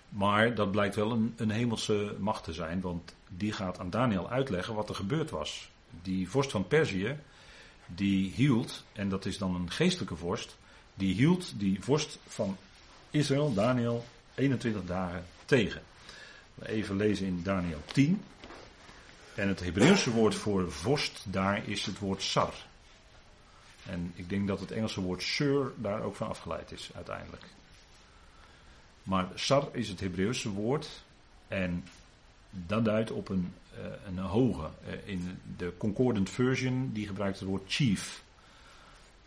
Maar dat blijkt wel een, een hemelse macht te zijn, want die gaat aan Daniel uitleggen wat er gebeurd was. Die vorst van Perzië, die hield, en dat is dan een geestelijke vorst, die hield die vorst van Israël, Daniel, 21 dagen tegen. Even lezen in Daniel 10. En het Hebreeuwse woord voor vorst daar is het woord sar. En ik denk dat het Engelse woord sir daar ook van afgeleid is uiteindelijk. Maar sar is het Hebreeuwse woord en dat duidt op een, uh, een hoge. Uh, in de Concordant Version die gebruikt het woord chief.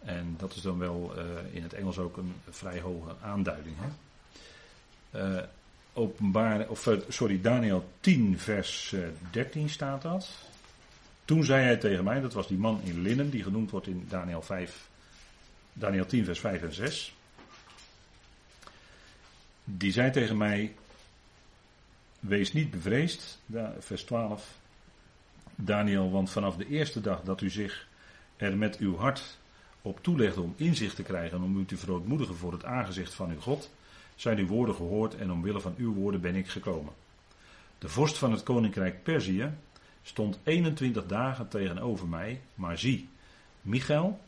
En dat is dan wel uh, in het Engels ook een vrij hoge aanduiding. Hè? Openbaar, of, uh, sorry, Daniel 10, vers 13 staat dat. Toen zei hij tegen mij, dat was die man in linnen, die genoemd wordt in Daniel 5, Daniel 10, vers 5 en 6. Die zei tegen mij, wees niet bevreesd, vers 12, Daniel, want vanaf de eerste dag dat u zich er met uw hart op toelegde om inzicht te krijgen en om u te verootmoedigen voor het aangezicht van uw God, zijn uw woorden gehoord en omwille van uw woorden ben ik gekomen. De vorst van het koninkrijk Perzië stond 21 dagen tegenover mij, maar zie, Michael,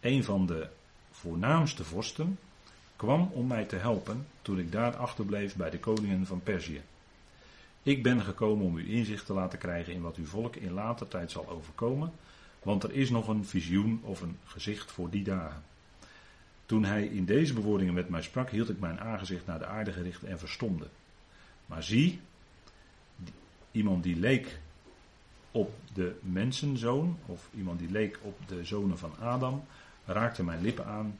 een van de voornaamste vorsten, kwam om mij te helpen toen ik daar achterbleef bij de koningen van Perzië. Ik ben gekomen om u inzicht te laten krijgen in wat uw volk in later tijd zal overkomen, want er is nog een visioen of een gezicht voor die dagen. Toen hij in deze bewoordingen met mij sprak, hield ik mijn aangezicht naar de aarde gericht en verstomde. Maar zie, iemand die leek op de mensenzoon, of iemand die leek op de zonen van Adam, raakte mijn lippen aan.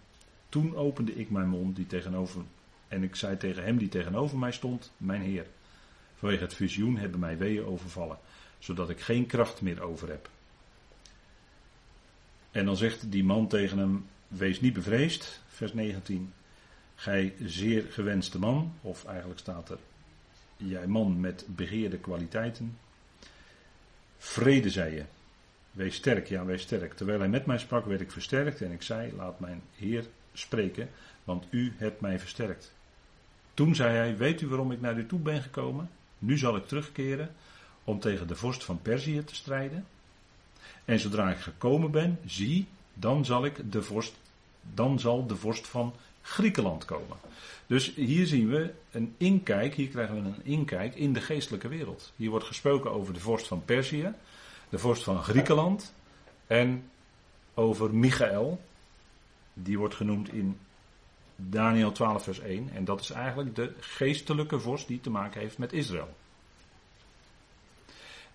Toen opende ik mijn mond, die tegenover En ik zei tegen hem die tegenover mij stond: Mijn Heer, vanwege het visioen hebben mij weeën overvallen, zodat ik geen kracht meer over heb. En dan zegt die man tegen hem: Wees niet bevreesd, vers 19. Gij zeer gewenste man, of eigenlijk staat er: Jij man met begeerde kwaliteiten. Vrede, zei je. Wees sterk, ja, wees sterk. Terwijl hij met mij sprak, werd ik versterkt en ik zei: Laat mijn Heer spreken, want u hebt mij versterkt. Toen zei hij: Weet u waarom ik naar u toe ben gekomen? Nu zal ik terugkeren om tegen de vorst van Perzië te strijden. En zodra ik gekomen ben, zie, dan zal ik de vorst, dan zal de vorst van Griekenland komen. Dus hier zien we een inkijk, hier krijgen we een inkijk in de geestelijke wereld. Hier wordt gesproken over de vorst van Perzië, de vorst van Griekenland en over Michael. Die wordt genoemd in Daniel 12, vers 1. En dat is eigenlijk de geestelijke vorst die te maken heeft met Israël.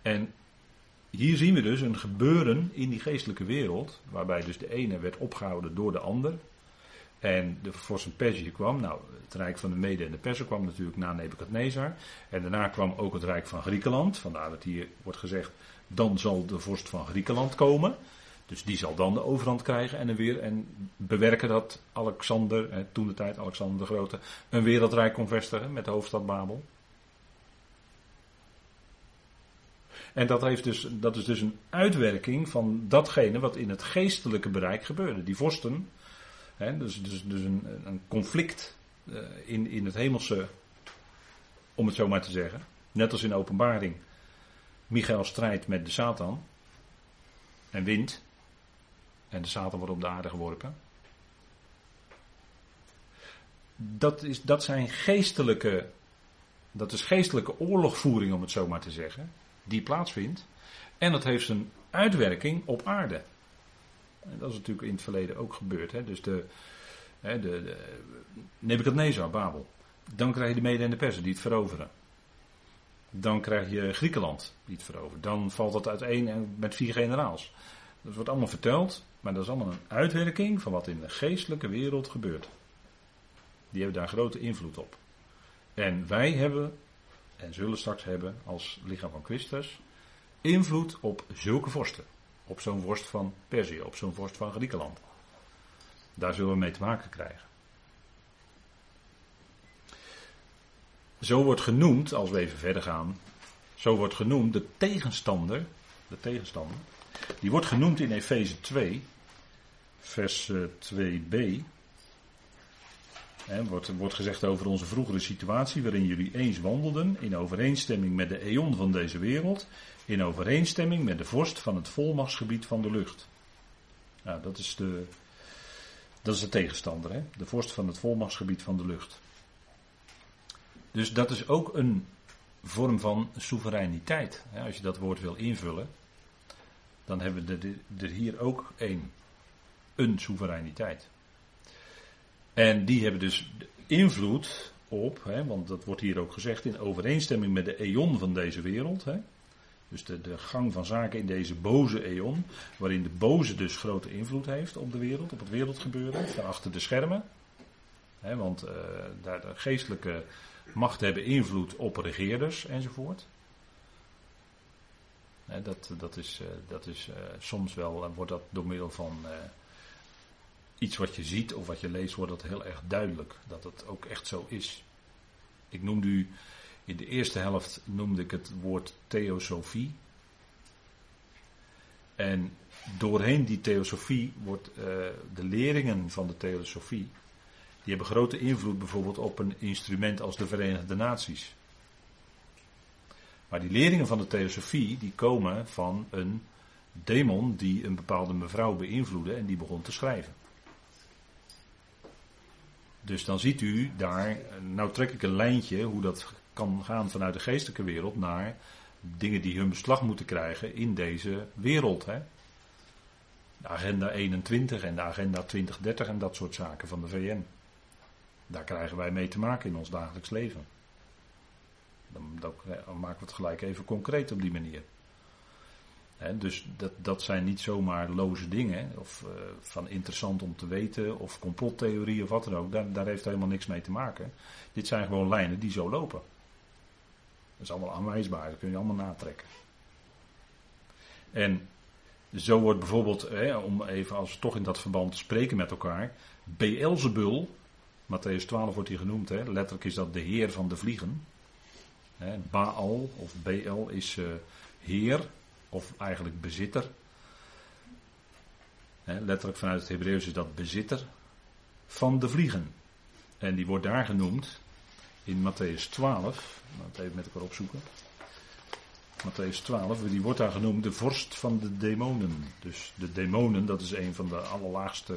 En hier zien we dus een gebeuren in die geestelijke wereld, waarbij dus de ene werd opgehouden door de ander. En de vorst van Perzië kwam, nou, het rijk van de Mede en de Persen kwam natuurlijk na Nebukadnezar. En daarna kwam ook het rijk van Griekenland, vandaar dat hier wordt gezegd, dan zal de vorst van Griekenland komen. Dus die zal dan de overhand krijgen en, weer, en bewerken dat Alexander, toen de tijd Alexander de Grote, een wereldrijk kon vestigen met de hoofdstad Babel. En dat, heeft dus, dat is dus een uitwerking van datgene wat in het geestelijke bereik gebeurde. Die vorsten, hè, dus, dus, dus een, een conflict uh, in, in het hemelse, om het zo maar te zeggen. Net als in openbaring. Michael strijdt met de Satan en wint. En de Satan wordt op de aarde geworpen. Dat, is, dat zijn geestelijke. Dat is geestelijke oorlogvoering, om het zo maar te zeggen die plaatsvindt. En dat heeft een uitwerking op aarde. En dat is natuurlijk in het verleden ook gebeurd. Hè? Dus de, hè, de, de Nebuchadnezzar, Babel. Dan krijg je de Mede en de Persen die het veroveren. Dan krijg je Griekenland die het verovert. Dan valt dat uiteen en met vier generaals. Dat wordt allemaal verteld, maar dat is allemaal een uitwerking van wat in de geestelijke wereld gebeurt. Die hebben daar grote invloed op. En wij hebben en zullen straks hebben als lichaam van Christus invloed op zulke vorsten. Op zo'n vorst van Perzië, op zo'n vorst van Griekenland. Daar zullen we mee te maken krijgen. Zo wordt genoemd, als we even verder gaan, zo wordt genoemd de tegenstander, de tegenstander, die wordt genoemd in Efeze 2, vers 2b. Wordt, wordt gezegd over onze vroegere situatie, waarin jullie eens wandelden, in overeenstemming met de eon van deze wereld, in overeenstemming met de vorst van het volmachtsgebied van de lucht. Nou, dat is de, dat is de tegenstander, hè? de vorst van het volmachtsgebied van de lucht. Dus dat is ook een vorm van soevereiniteit. Als je dat woord wil invullen, dan hebben we er hier ook een, een soevereiniteit. En die hebben dus invloed op, hè, want dat wordt hier ook gezegd, in overeenstemming met de eon van deze wereld. Hè, dus de, de gang van zaken in deze boze eon, waarin de boze dus grote invloed heeft op de wereld, op het wereldgebeuren, van achter de schermen. Want uh, daar de geestelijke machten hebben invloed op regeerders enzovoort. Dat, dat is, uh, dat is uh, soms wel, wordt dat door middel van iets wat je ziet of wat je leest, wordt dat heel erg duidelijk. Dat het ook echt zo is. Ik noemde u, in de eerste helft noemde ik het woord theosofie. En doorheen die theosofie wordt uh, de leringen van de theosofie, die hebben grote invloed bijvoorbeeld op een instrument als de Verenigde Naties. Maar die leringen van de theosofie, die komen van een demon die een bepaalde mevrouw beïnvloedde en die begon te schrijven. Dus dan ziet u daar, nou trek ik een lijntje hoe dat kan gaan vanuit de geestelijke wereld naar dingen die hun beslag moeten krijgen in deze wereld. Hè? De agenda 21 en de agenda 2030 en dat soort zaken van de VN. Daar krijgen wij mee te maken in ons dagelijks leven. Dan, dan maken we het gelijk even concreet op die manier. Dus dat, dat zijn niet zomaar loze dingen, of uh, van interessant om te weten, of complottheorie of wat dan ook. Daar, daar heeft helemaal niks mee te maken. Dit zijn gewoon lijnen die zo lopen. Dat is allemaal aanwijsbaar, dat kun je allemaal natrekken. En zo wordt bijvoorbeeld, om even als we toch in dat verband spreken met elkaar, Beelzebul, Matthäus 12 wordt hij genoemd, letterlijk is dat de heer van de vliegen. Baal of Beel is uh, heer, of eigenlijk bezitter. Letterlijk vanuit het Hebreeuws is dat bezitter van de vliegen. En die wordt daar genoemd in Matthäus 12. Laten we even met elkaar opzoeken. Matthäus 12, die wordt daar genoemd de vorst van de demonen. Dus de demonen, dat is een van de allerlaagste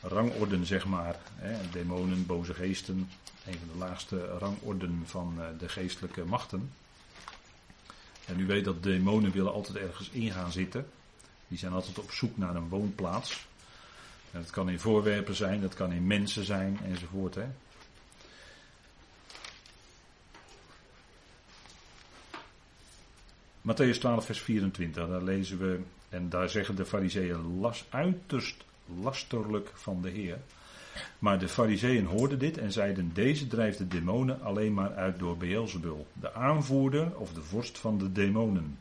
rangorden, zeg maar. Demonen, boze geesten, een van de laagste rangorden van eh, de geestelijke machten. En u weet dat demonen willen altijd ergens in gaan zitten. Die zijn altijd op zoek naar een woonplaats. En dat kan in voorwerpen zijn, dat kan in mensen zijn enzovoort. Hè. Matthäus 12, vers 24, daar lezen we, en daar zeggen de fariseeën las, uiterst lasterlijk van de Heer. Maar de fariseeën hoorden dit en zeiden, deze drijft de demonen alleen maar uit door Beelzebul, de aanvoerder of de vorst van de demonen.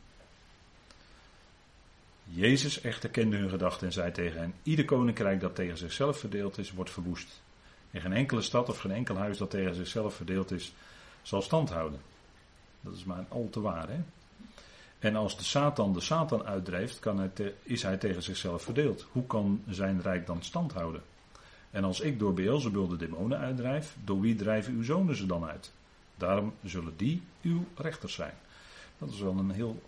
Jezus echter kende hun gedachten en zei tegen hen, ieder koninkrijk dat tegen zichzelf verdeeld is, wordt verwoest. En geen enkele stad of geen enkel huis dat tegen zichzelf verdeeld is, zal stand houden. Dat is maar al te waar, hè? En als de Satan de Satan uitdrijft, kan is hij tegen zichzelf verdeeld. Hoe kan zijn rijk dan stand houden? En als ik door Beelzebul de demonen uitdrijf, door wie drijven uw zonen ze dan uit? Daarom zullen die uw rechters zijn. Dat is wel een heel,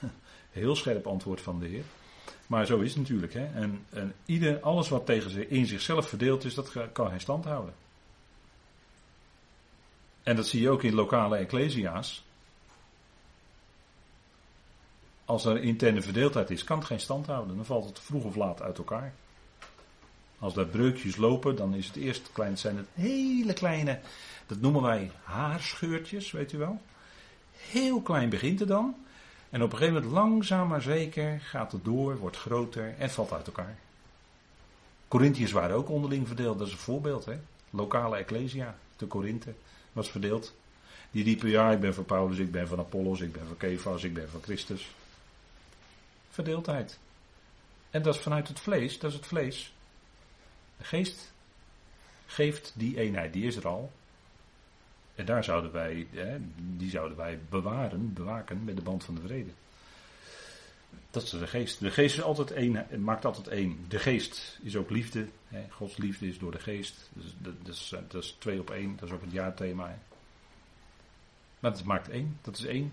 heel scherp antwoord van de Heer. Maar zo is het natuurlijk. Hè? En, en ieder, alles wat tegen zich, in zichzelf verdeeld is, dat kan hij stand houden. En dat zie je ook in lokale ecclesia's. Als er interne verdeeldheid is, kan het geen stand houden. Dan valt het vroeg of laat uit elkaar. Als daar breukjes lopen, dan is het eerst klein, zijn het hele kleine, dat noemen wij haarscheurtjes, weet u wel. Heel klein begint het dan. En op een gegeven moment langzaam maar zeker gaat het door, wordt groter en valt uit elkaar. Corinthiërs waren ook onderling verdeeld, dat is een voorbeeld. Hè? Lokale ecclesia, de Korinthe, was verdeeld. Die riepen, ja, ik ben van Paulus, ik ben van Apollos, ik ben van Kefas, ik ben van Christus. Verdeeldheid. En dat is vanuit het vlees, dat is het vlees. De geest geeft die eenheid, die is er al. En daar zouden wij, die zouden wij bewaren, bewaken met de band van de vrede. Dat is de geest. De geest is altijd één, maakt altijd één. De geest is ook liefde. Hè. Gods liefde is door de geest. Dus dat, is, dat is twee op één. Dat is ook het jaarthema. Hè. Maar het maakt één. Dat is één.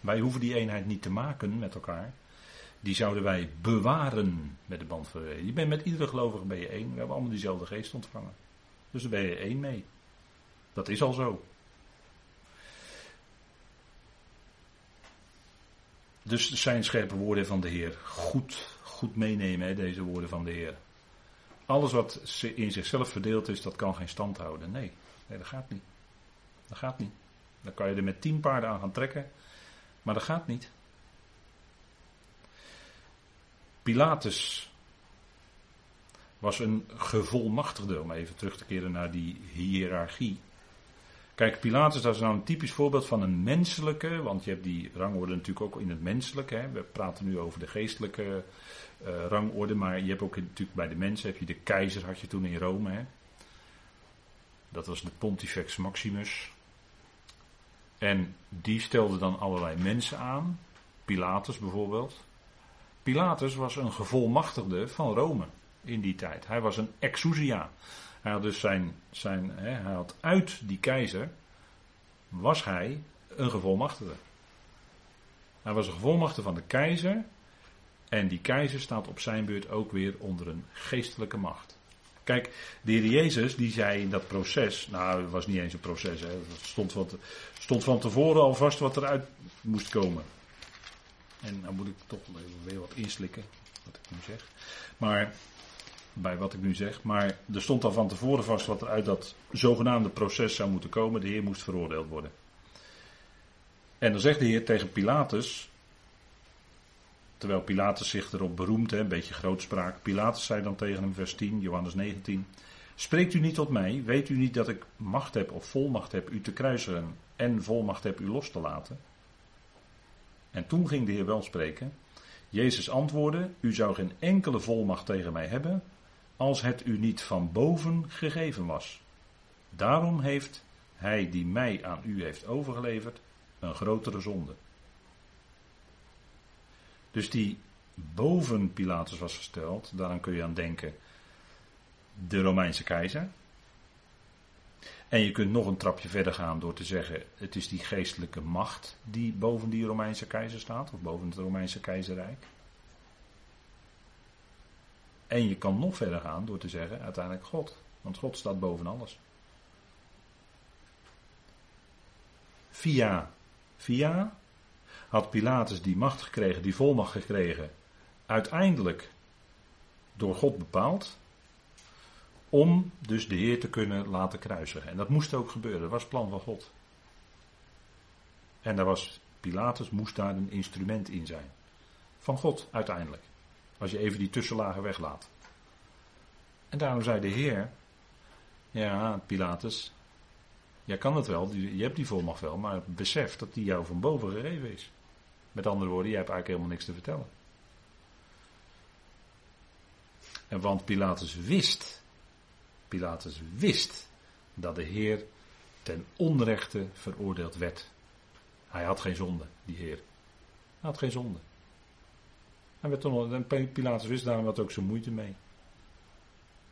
Wij hoeven die eenheid niet te maken met elkaar die zouden wij bewaren met de band van. Je bent met iedere gelovige ben je één. We hebben allemaal diezelfde geest ontvangen. Dus daar ben je één mee. Dat is al zo. Dus zijn scherpe woorden van de Heer. Goed, goed meenemen, hè, deze woorden van de Heer. Alles wat in zichzelf verdeeld is, dat kan geen stand houden. Nee, nee dat gaat niet. Dat gaat niet. Dan kan je er met tien paarden aan gaan trekken. Maar dat gaat niet. Pilatus was een gevolmachtigde, om even terug te keren naar die hiërarchie. Kijk, Pilatus dat is nou een typisch voorbeeld van een menselijke, want je hebt die rangorde natuurlijk ook in het menselijke. Hè. We praten nu over de geestelijke uh, rangorde, maar je hebt ook natuurlijk bij de mensen, heb je de keizer had je toen in Rome. Hè. Dat was de Pontifex Maximus. En die stelde dan allerlei mensen aan. Pilatus bijvoorbeeld. Pilatus was een gevolmachtigde van Rome in die tijd. Hij was een exousia. Hij had dus zijn, zijn hij had uit die keizer, was hij een gevolmachtigde. Hij was een gevolmachtigde van de keizer. En die keizer staat op zijn beurt ook weer onder een geestelijke macht. Kijk, de heer Jezus die zei in dat proces, nou het was niet eens een proces, hè, het stond te, stond van tevoren al vast wat eruit moest komen. En dan moet ik toch weer wat inslikken, wat ik nu zeg. Maar, bij wat ik nu zeg. Maar er stond al van tevoren vast wat er uit dat zogenaamde proces zou moeten komen. De Heer moest veroordeeld worden. En dan zegt de Heer tegen Pilatus. Terwijl Pilatus zich erop beroemt, een beetje grootspraak. Pilatus zei dan tegen hem, vers 10, Johannes 19. Spreekt u niet tot mij? Weet u niet dat ik macht heb of volmacht heb u te kruisen en volmacht heb u los te laten? En toen ging de Heer wel spreken. Jezus antwoordde: U zou geen enkele volmacht tegen mij hebben, als het u niet van boven gegeven was. Daarom heeft hij die mij aan u heeft overgeleverd een grotere zonde. Dus die boven Pilatus was gesteld, daaraan kun je aan denken de Romeinse keizer. En je kunt nog een trapje verder gaan door te zeggen: het is die geestelijke macht die boven die Romeinse keizer staat, of boven het Romeinse keizerrijk. En je kan nog verder gaan door te zeggen: uiteindelijk God, want God staat boven alles. Via, via had Pilatus die macht gekregen, die volmacht gekregen, uiteindelijk door God bepaald, om dus de Heer te kunnen laten kruisigen. En dat moest ook gebeuren, dat was het plan van God. En daar was, Pilatus moest daar een instrument in zijn. Van God uiteindelijk. Als je even die tussenlagen weglaat. En daarom zei de Heer, ja Pilatus, jij kan het wel, je hebt die volmacht wel, maar besef dat die jou van boven gegeven is. Met andere woorden, jij hebt eigenlijk helemaal niks te vertellen. En want Pilatus wist, Pilatus wist dat de Heer ten onrechte veroordeeld werd. Hij had geen zonde, die Heer. Hij had geen zonde. Hij werd Pilatus wist daarom wat ook zo moeite mee.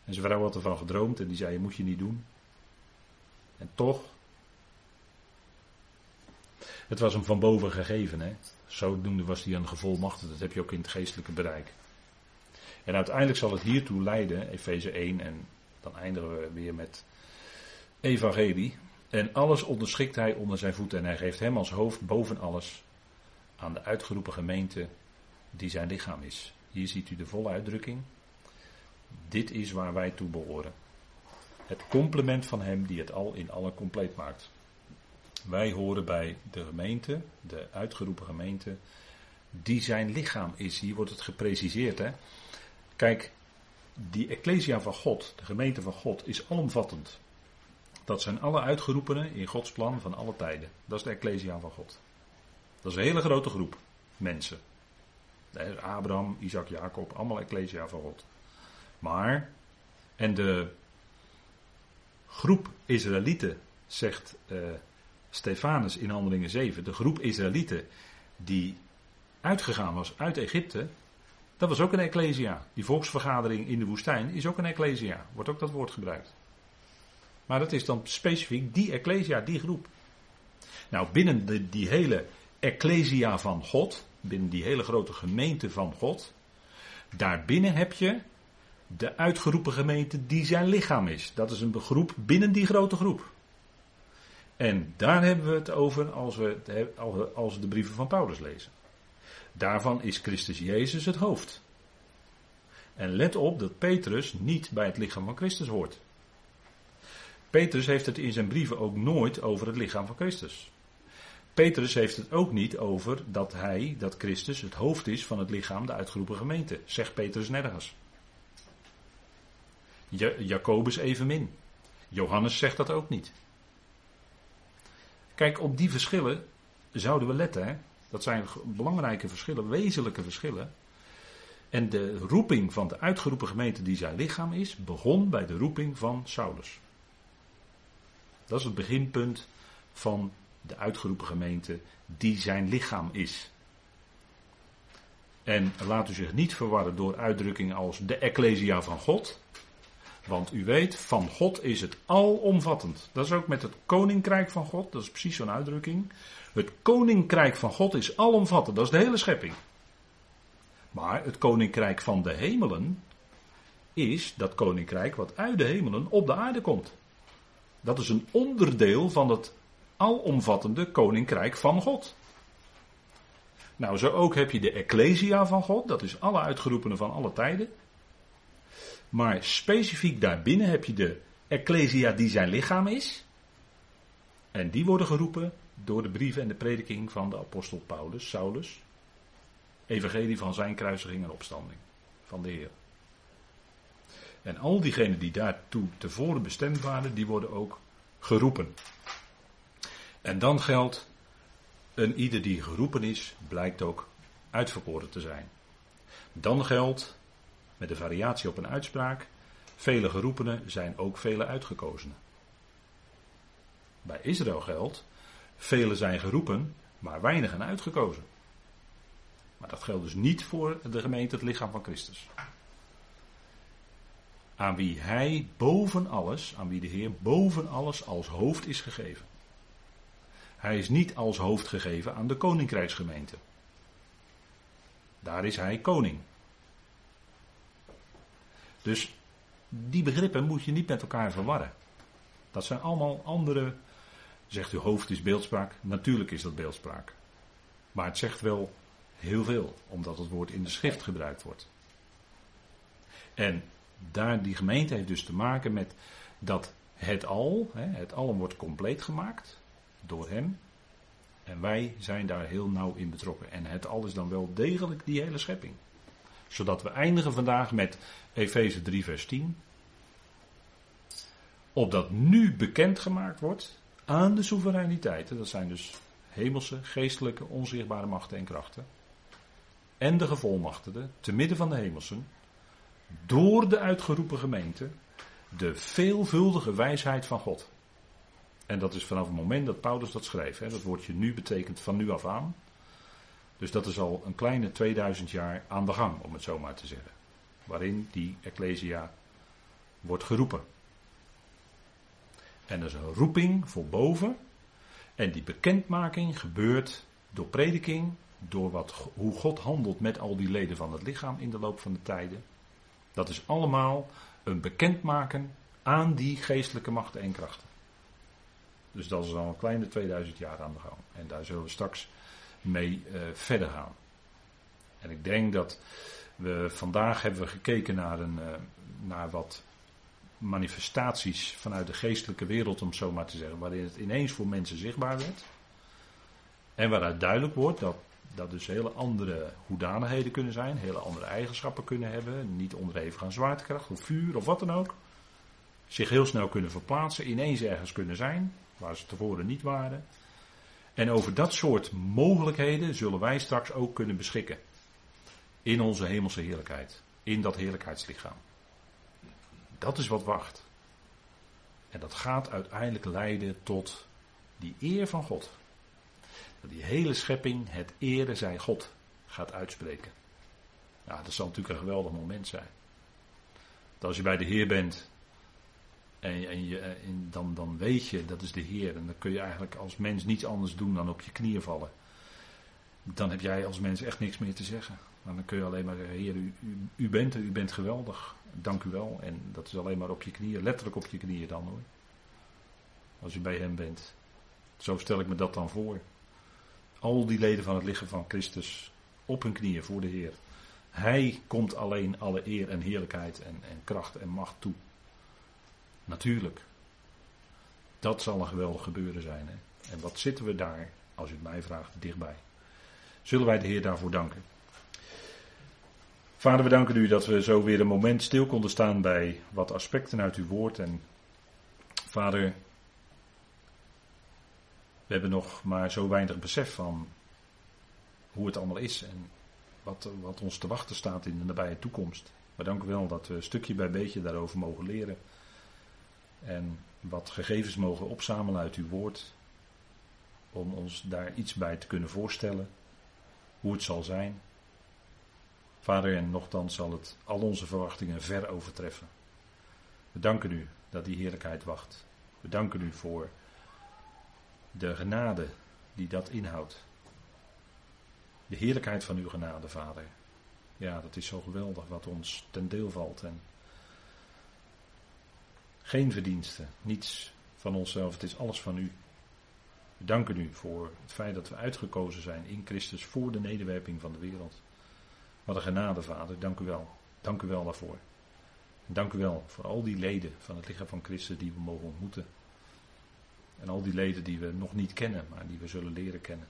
En zijn vrouw had ervan gedroomd en die zei: Je moet je niet doen. En toch. Het was hem van boven gegeven, hè. Zodoende was hij een gevolmachtigd. Dat heb je ook in het geestelijke bereik. En uiteindelijk zal het hiertoe leiden, Efeze 1, en dan eindigen we weer met Evangelie. En alles onderschikt hij onder zijn voeten. En hij geeft hem als hoofd boven alles aan de uitgeroepen gemeente die zijn lichaam is. Hier ziet u de volle uitdrukking. Dit is waar wij toe behoren. Het complement van hem die het al in alle compleet maakt. Wij horen bij de gemeente, de uitgeroepen gemeente, die zijn lichaam is. Hier wordt het gepreciseerd. Hè? Kijk, die Ecclesia van God, de gemeente van God, is alomvattend. Dat zijn alle uitgeroepenen in Gods plan van alle tijden. Dat is de Ecclesia van God. Dat is een hele grote groep mensen. Abraham, Isaac, Jacob, allemaal Ecclesia van God. Maar, en de groep Israëlieten, zegt uh, Stefanus in Handelingen 7, de groep Israëlieten die uitgegaan was uit Egypte, dat was ook een ecclesia. Die volksvergadering in de woestijn is ook een ecclesia. Wordt ook dat woord gebruikt. Maar dat is dan specifiek die ecclesia, die groep. Nou, binnen de, die hele ecclesia van God, binnen die hele grote gemeente van God, daarbinnen heb je de uitgeroepen gemeente die zijn lichaam is. Dat is een groep binnen die grote groep. En daar hebben we het over als we, als we de brieven van Paulus lezen. Daarvan is Christus Jezus het hoofd. En let op dat Petrus niet bij het lichaam van Christus hoort. Petrus heeft het in zijn brieven ook nooit over het lichaam van Christus. Petrus heeft het ook niet over dat hij, dat Christus, het hoofd is van het lichaam, de uitgeroepen gemeente. Zegt Petrus nergens. Jacobus evenmin. Johannes zegt dat ook niet. Kijk, op die verschillen zouden we letten. Hè? Dat zijn belangrijke verschillen, wezenlijke verschillen. En de roeping van de uitgeroepen gemeente die zijn lichaam is, begon bij de roeping van Saulus. Dat is het beginpunt van de uitgeroepen gemeente die zijn lichaam is. En laat u zich niet verwarren door uitdrukkingen als de Ecclesia van God. Want u weet, van God is het alomvattend. Dat is ook met het koninkrijk van God, dat is precies zo'n uitdrukking. Het koninkrijk van God is alomvattend, dat is de hele schepping. Maar het koninkrijk van de hemelen is dat koninkrijk wat uit de hemelen op de aarde komt. Dat is een onderdeel van het alomvattende koninkrijk van God. Nou, zo ook heb je de Ecclesia van God, dat is alle uitgeroepenen van alle tijden. Maar specifiek daarbinnen heb je de Ecclesia die zijn lichaam is. En die worden geroepen door de brieven en de prediking van de apostel Paulus, Saulus. evangelie van zijn kruisiging en opstanding. Van de Heer. En al diegenen die daartoe tevoren bestemd waren, die worden ook geroepen. En dan geldt, een ieder die geroepen is, blijkt ook uitverkoren te zijn. Dan geldt, met de variatie op een uitspraak, vele geroepenen zijn ook vele uitgekozenen. Bij Israël geldt, velen zijn geroepen, maar weinigen uitgekozen. Maar dat geldt dus niet voor de gemeente, het lichaam van Christus. Aan wie hij boven alles, aan wie de Heer boven alles als hoofd is gegeven. Hij is niet als hoofd gegeven aan de koninkrijksgemeente. Daar is hij koning. Dus die begrippen moet je niet met elkaar verwarren. Dat zijn allemaal andere. Zegt u hoofd is beeldspraak? Natuurlijk is dat beeldspraak. Maar het zegt wel heel veel, omdat het woord in de schrift gebruikt wordt. En daar, die gemeente heeft dus te maken met dat het al, het allen wordt compleet gemaakt door hem. En wij zijn daar heel nauw in betrokken. En het al is dan wel degelijk die hele schepping. Zodat we eindigen vandaag met Efeze 3, vers 10. Opdat nu bekendgemaakt wordt aan de soevereiniteiten. Dat zijn dus hemelse, geestelijke, onzichtbare machten en krachten. En de gevolmachtigden, te midden van de hemelsen. Door de uitgeroepen gemeente. De veelvuldige wijsheid van God. En dat is vanaf het moment dat Paulus dat schreef. Hè, dat woordje nu betekent van nu af aan. Dus dat is al een kleine 2000 jaar aan de gang, om het zo maar te zeggen. Waarin die Ecclesia wordt geroepen. En er is een roeping voor boven. En die bekendmaking gebeurt door prediking, door wat, hoe God handelt met al die leden van het lichaam in de loop van de tijden. Dat is allemaal een bekendmaken aan die geestelijke machten en krachten. Dus dat is al een kleine 2000 jaar aan de gang. En daar zullen we straks mee uh, verder gaan. En ik denk dat we vandaag hebben we gekeken naar, een, uh, naar wat manifestaties vanuit de geestelijke wereld, om zo maar te zeggen, waarin het ineens voor mensen zichtbaar werd. En waaruit duidelijk wordt dat dat dus hele andere hoedanigheden kunnen zijn, hele andere eigenschappen kunnen hebben, niet onderhevig aan zwaartekracht of vuur of wat dan ook. Zich heel snel kunnen verplaatsen, ineens ergens kunnen zijn, waar ze tevoren niet waren. En over dat soort mogelijkheden zullen wij straks ook kunnen beschikken. In onze hemelse heerlijkheid. In dat heerlijkheidslichaam. Dat is wat wacht. En dat gaat uiteindelijk leiden tot die eer van God. Dat die hele schepping het ere zij God gaat uitspreken. Nou, dat zal natuurlijk een geweldig moment zijn. Dat als je bij de Heer bent en, en, je, en dan, dan weet je, dat is de Heer. En dan kun je eigenlijk als mens niets anders doen dan op je knieën vallen. Dan heb jij als mens echt niks meer te zeggen. Maar dan kun je alleen maar zeggen, Heer, u, u, bent u bent geweldig. Dank u wel. En dat is alleen maar op je knieën, letterlijk op je knieën dan hoor. Als u bij hem bent. Zo stel ik me dat dan voor. Al die leden van het lichaam van Christus op hun knieën voor de Heer. Hij komt alleen alle eer en heerlijkheid en, en kracht en macht toe. Natuurlijk. Dat zal een geweldig gebeuren zijn. Hè? En wat zitten we daar, als u het mij vraagt, dichtbij. Zullen wij de Heer daarvoor danken? Vader, we danken u dat we zo weer een moment stil konden staan bij wat aspecten uit uw woord. En vader, we hebben nog maar zo weinig besef van hoe het allemaal is en wat, wat ons te wachten staat in de nabije toekomst. Maar dank u wel dat we stukje bij beetje daarover mogen leren. En wat gegevens mogen opzamelen uit uw woord. Om ons daar iets bij te kunnen voorstellen. Hoe het zal zijn. Vader, en nogthans zal het al onze verwachtingen ver overtreffen. We danken u dat die heerlijkheid wacht. We danken u voor de genade die dat inhoudt. De heerlijkheid van uw genade, Vader. Ja, dat is zo geweldig wat ons ten deel valt. En geen verdiensten, niets van onszelf, het is alles van u. We danken u voor het feit dat we uitgekozen zijn in Christus voor de nederwerping van de wereld. Wat een genade, Vader, dank u wel. Dank u wel daarvoor. Dank u wel voor al die leden van het lichaam van Christus die we mogen ontmoeten. En al die leden die we nog niet kennen, maar die we zullen leren kennen.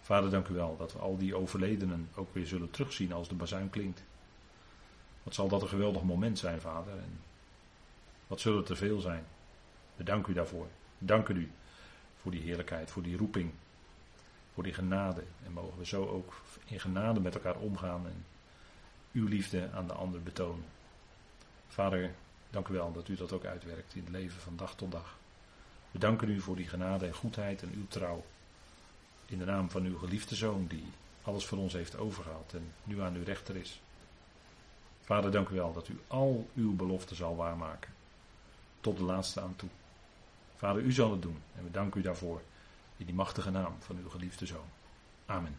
Vader, dank u wel dat we al die overledenen ook weer zullen terugzien als de bazuin klinkt. Wat zal dat een geweldig moment zijn, Vader. En wat zullen er veel zijn. We danken u daarvoor. We danken u voor die heerlijkheid, voor die roeping, voor die genade. En mogen we zo ook in genade met elkaar omgaan en uw liefde aan de ander betonen. Vader, dank u wel dat u dat ook uitwerkt in het leven van dag tot dag. We danken u voor die genade en goedheid en uw trouw. In de naam van uw geliefde zoon die alles voor ons heeft overgehaald en nu aan uw rechter is. Vader, dank u wel dat u al uw beloften zal waarmaken. Tot de laatste aan toe. Vader, u zal het doen en we danken u daarvoor in die machtige naam van uw geliefde zoon. Amen.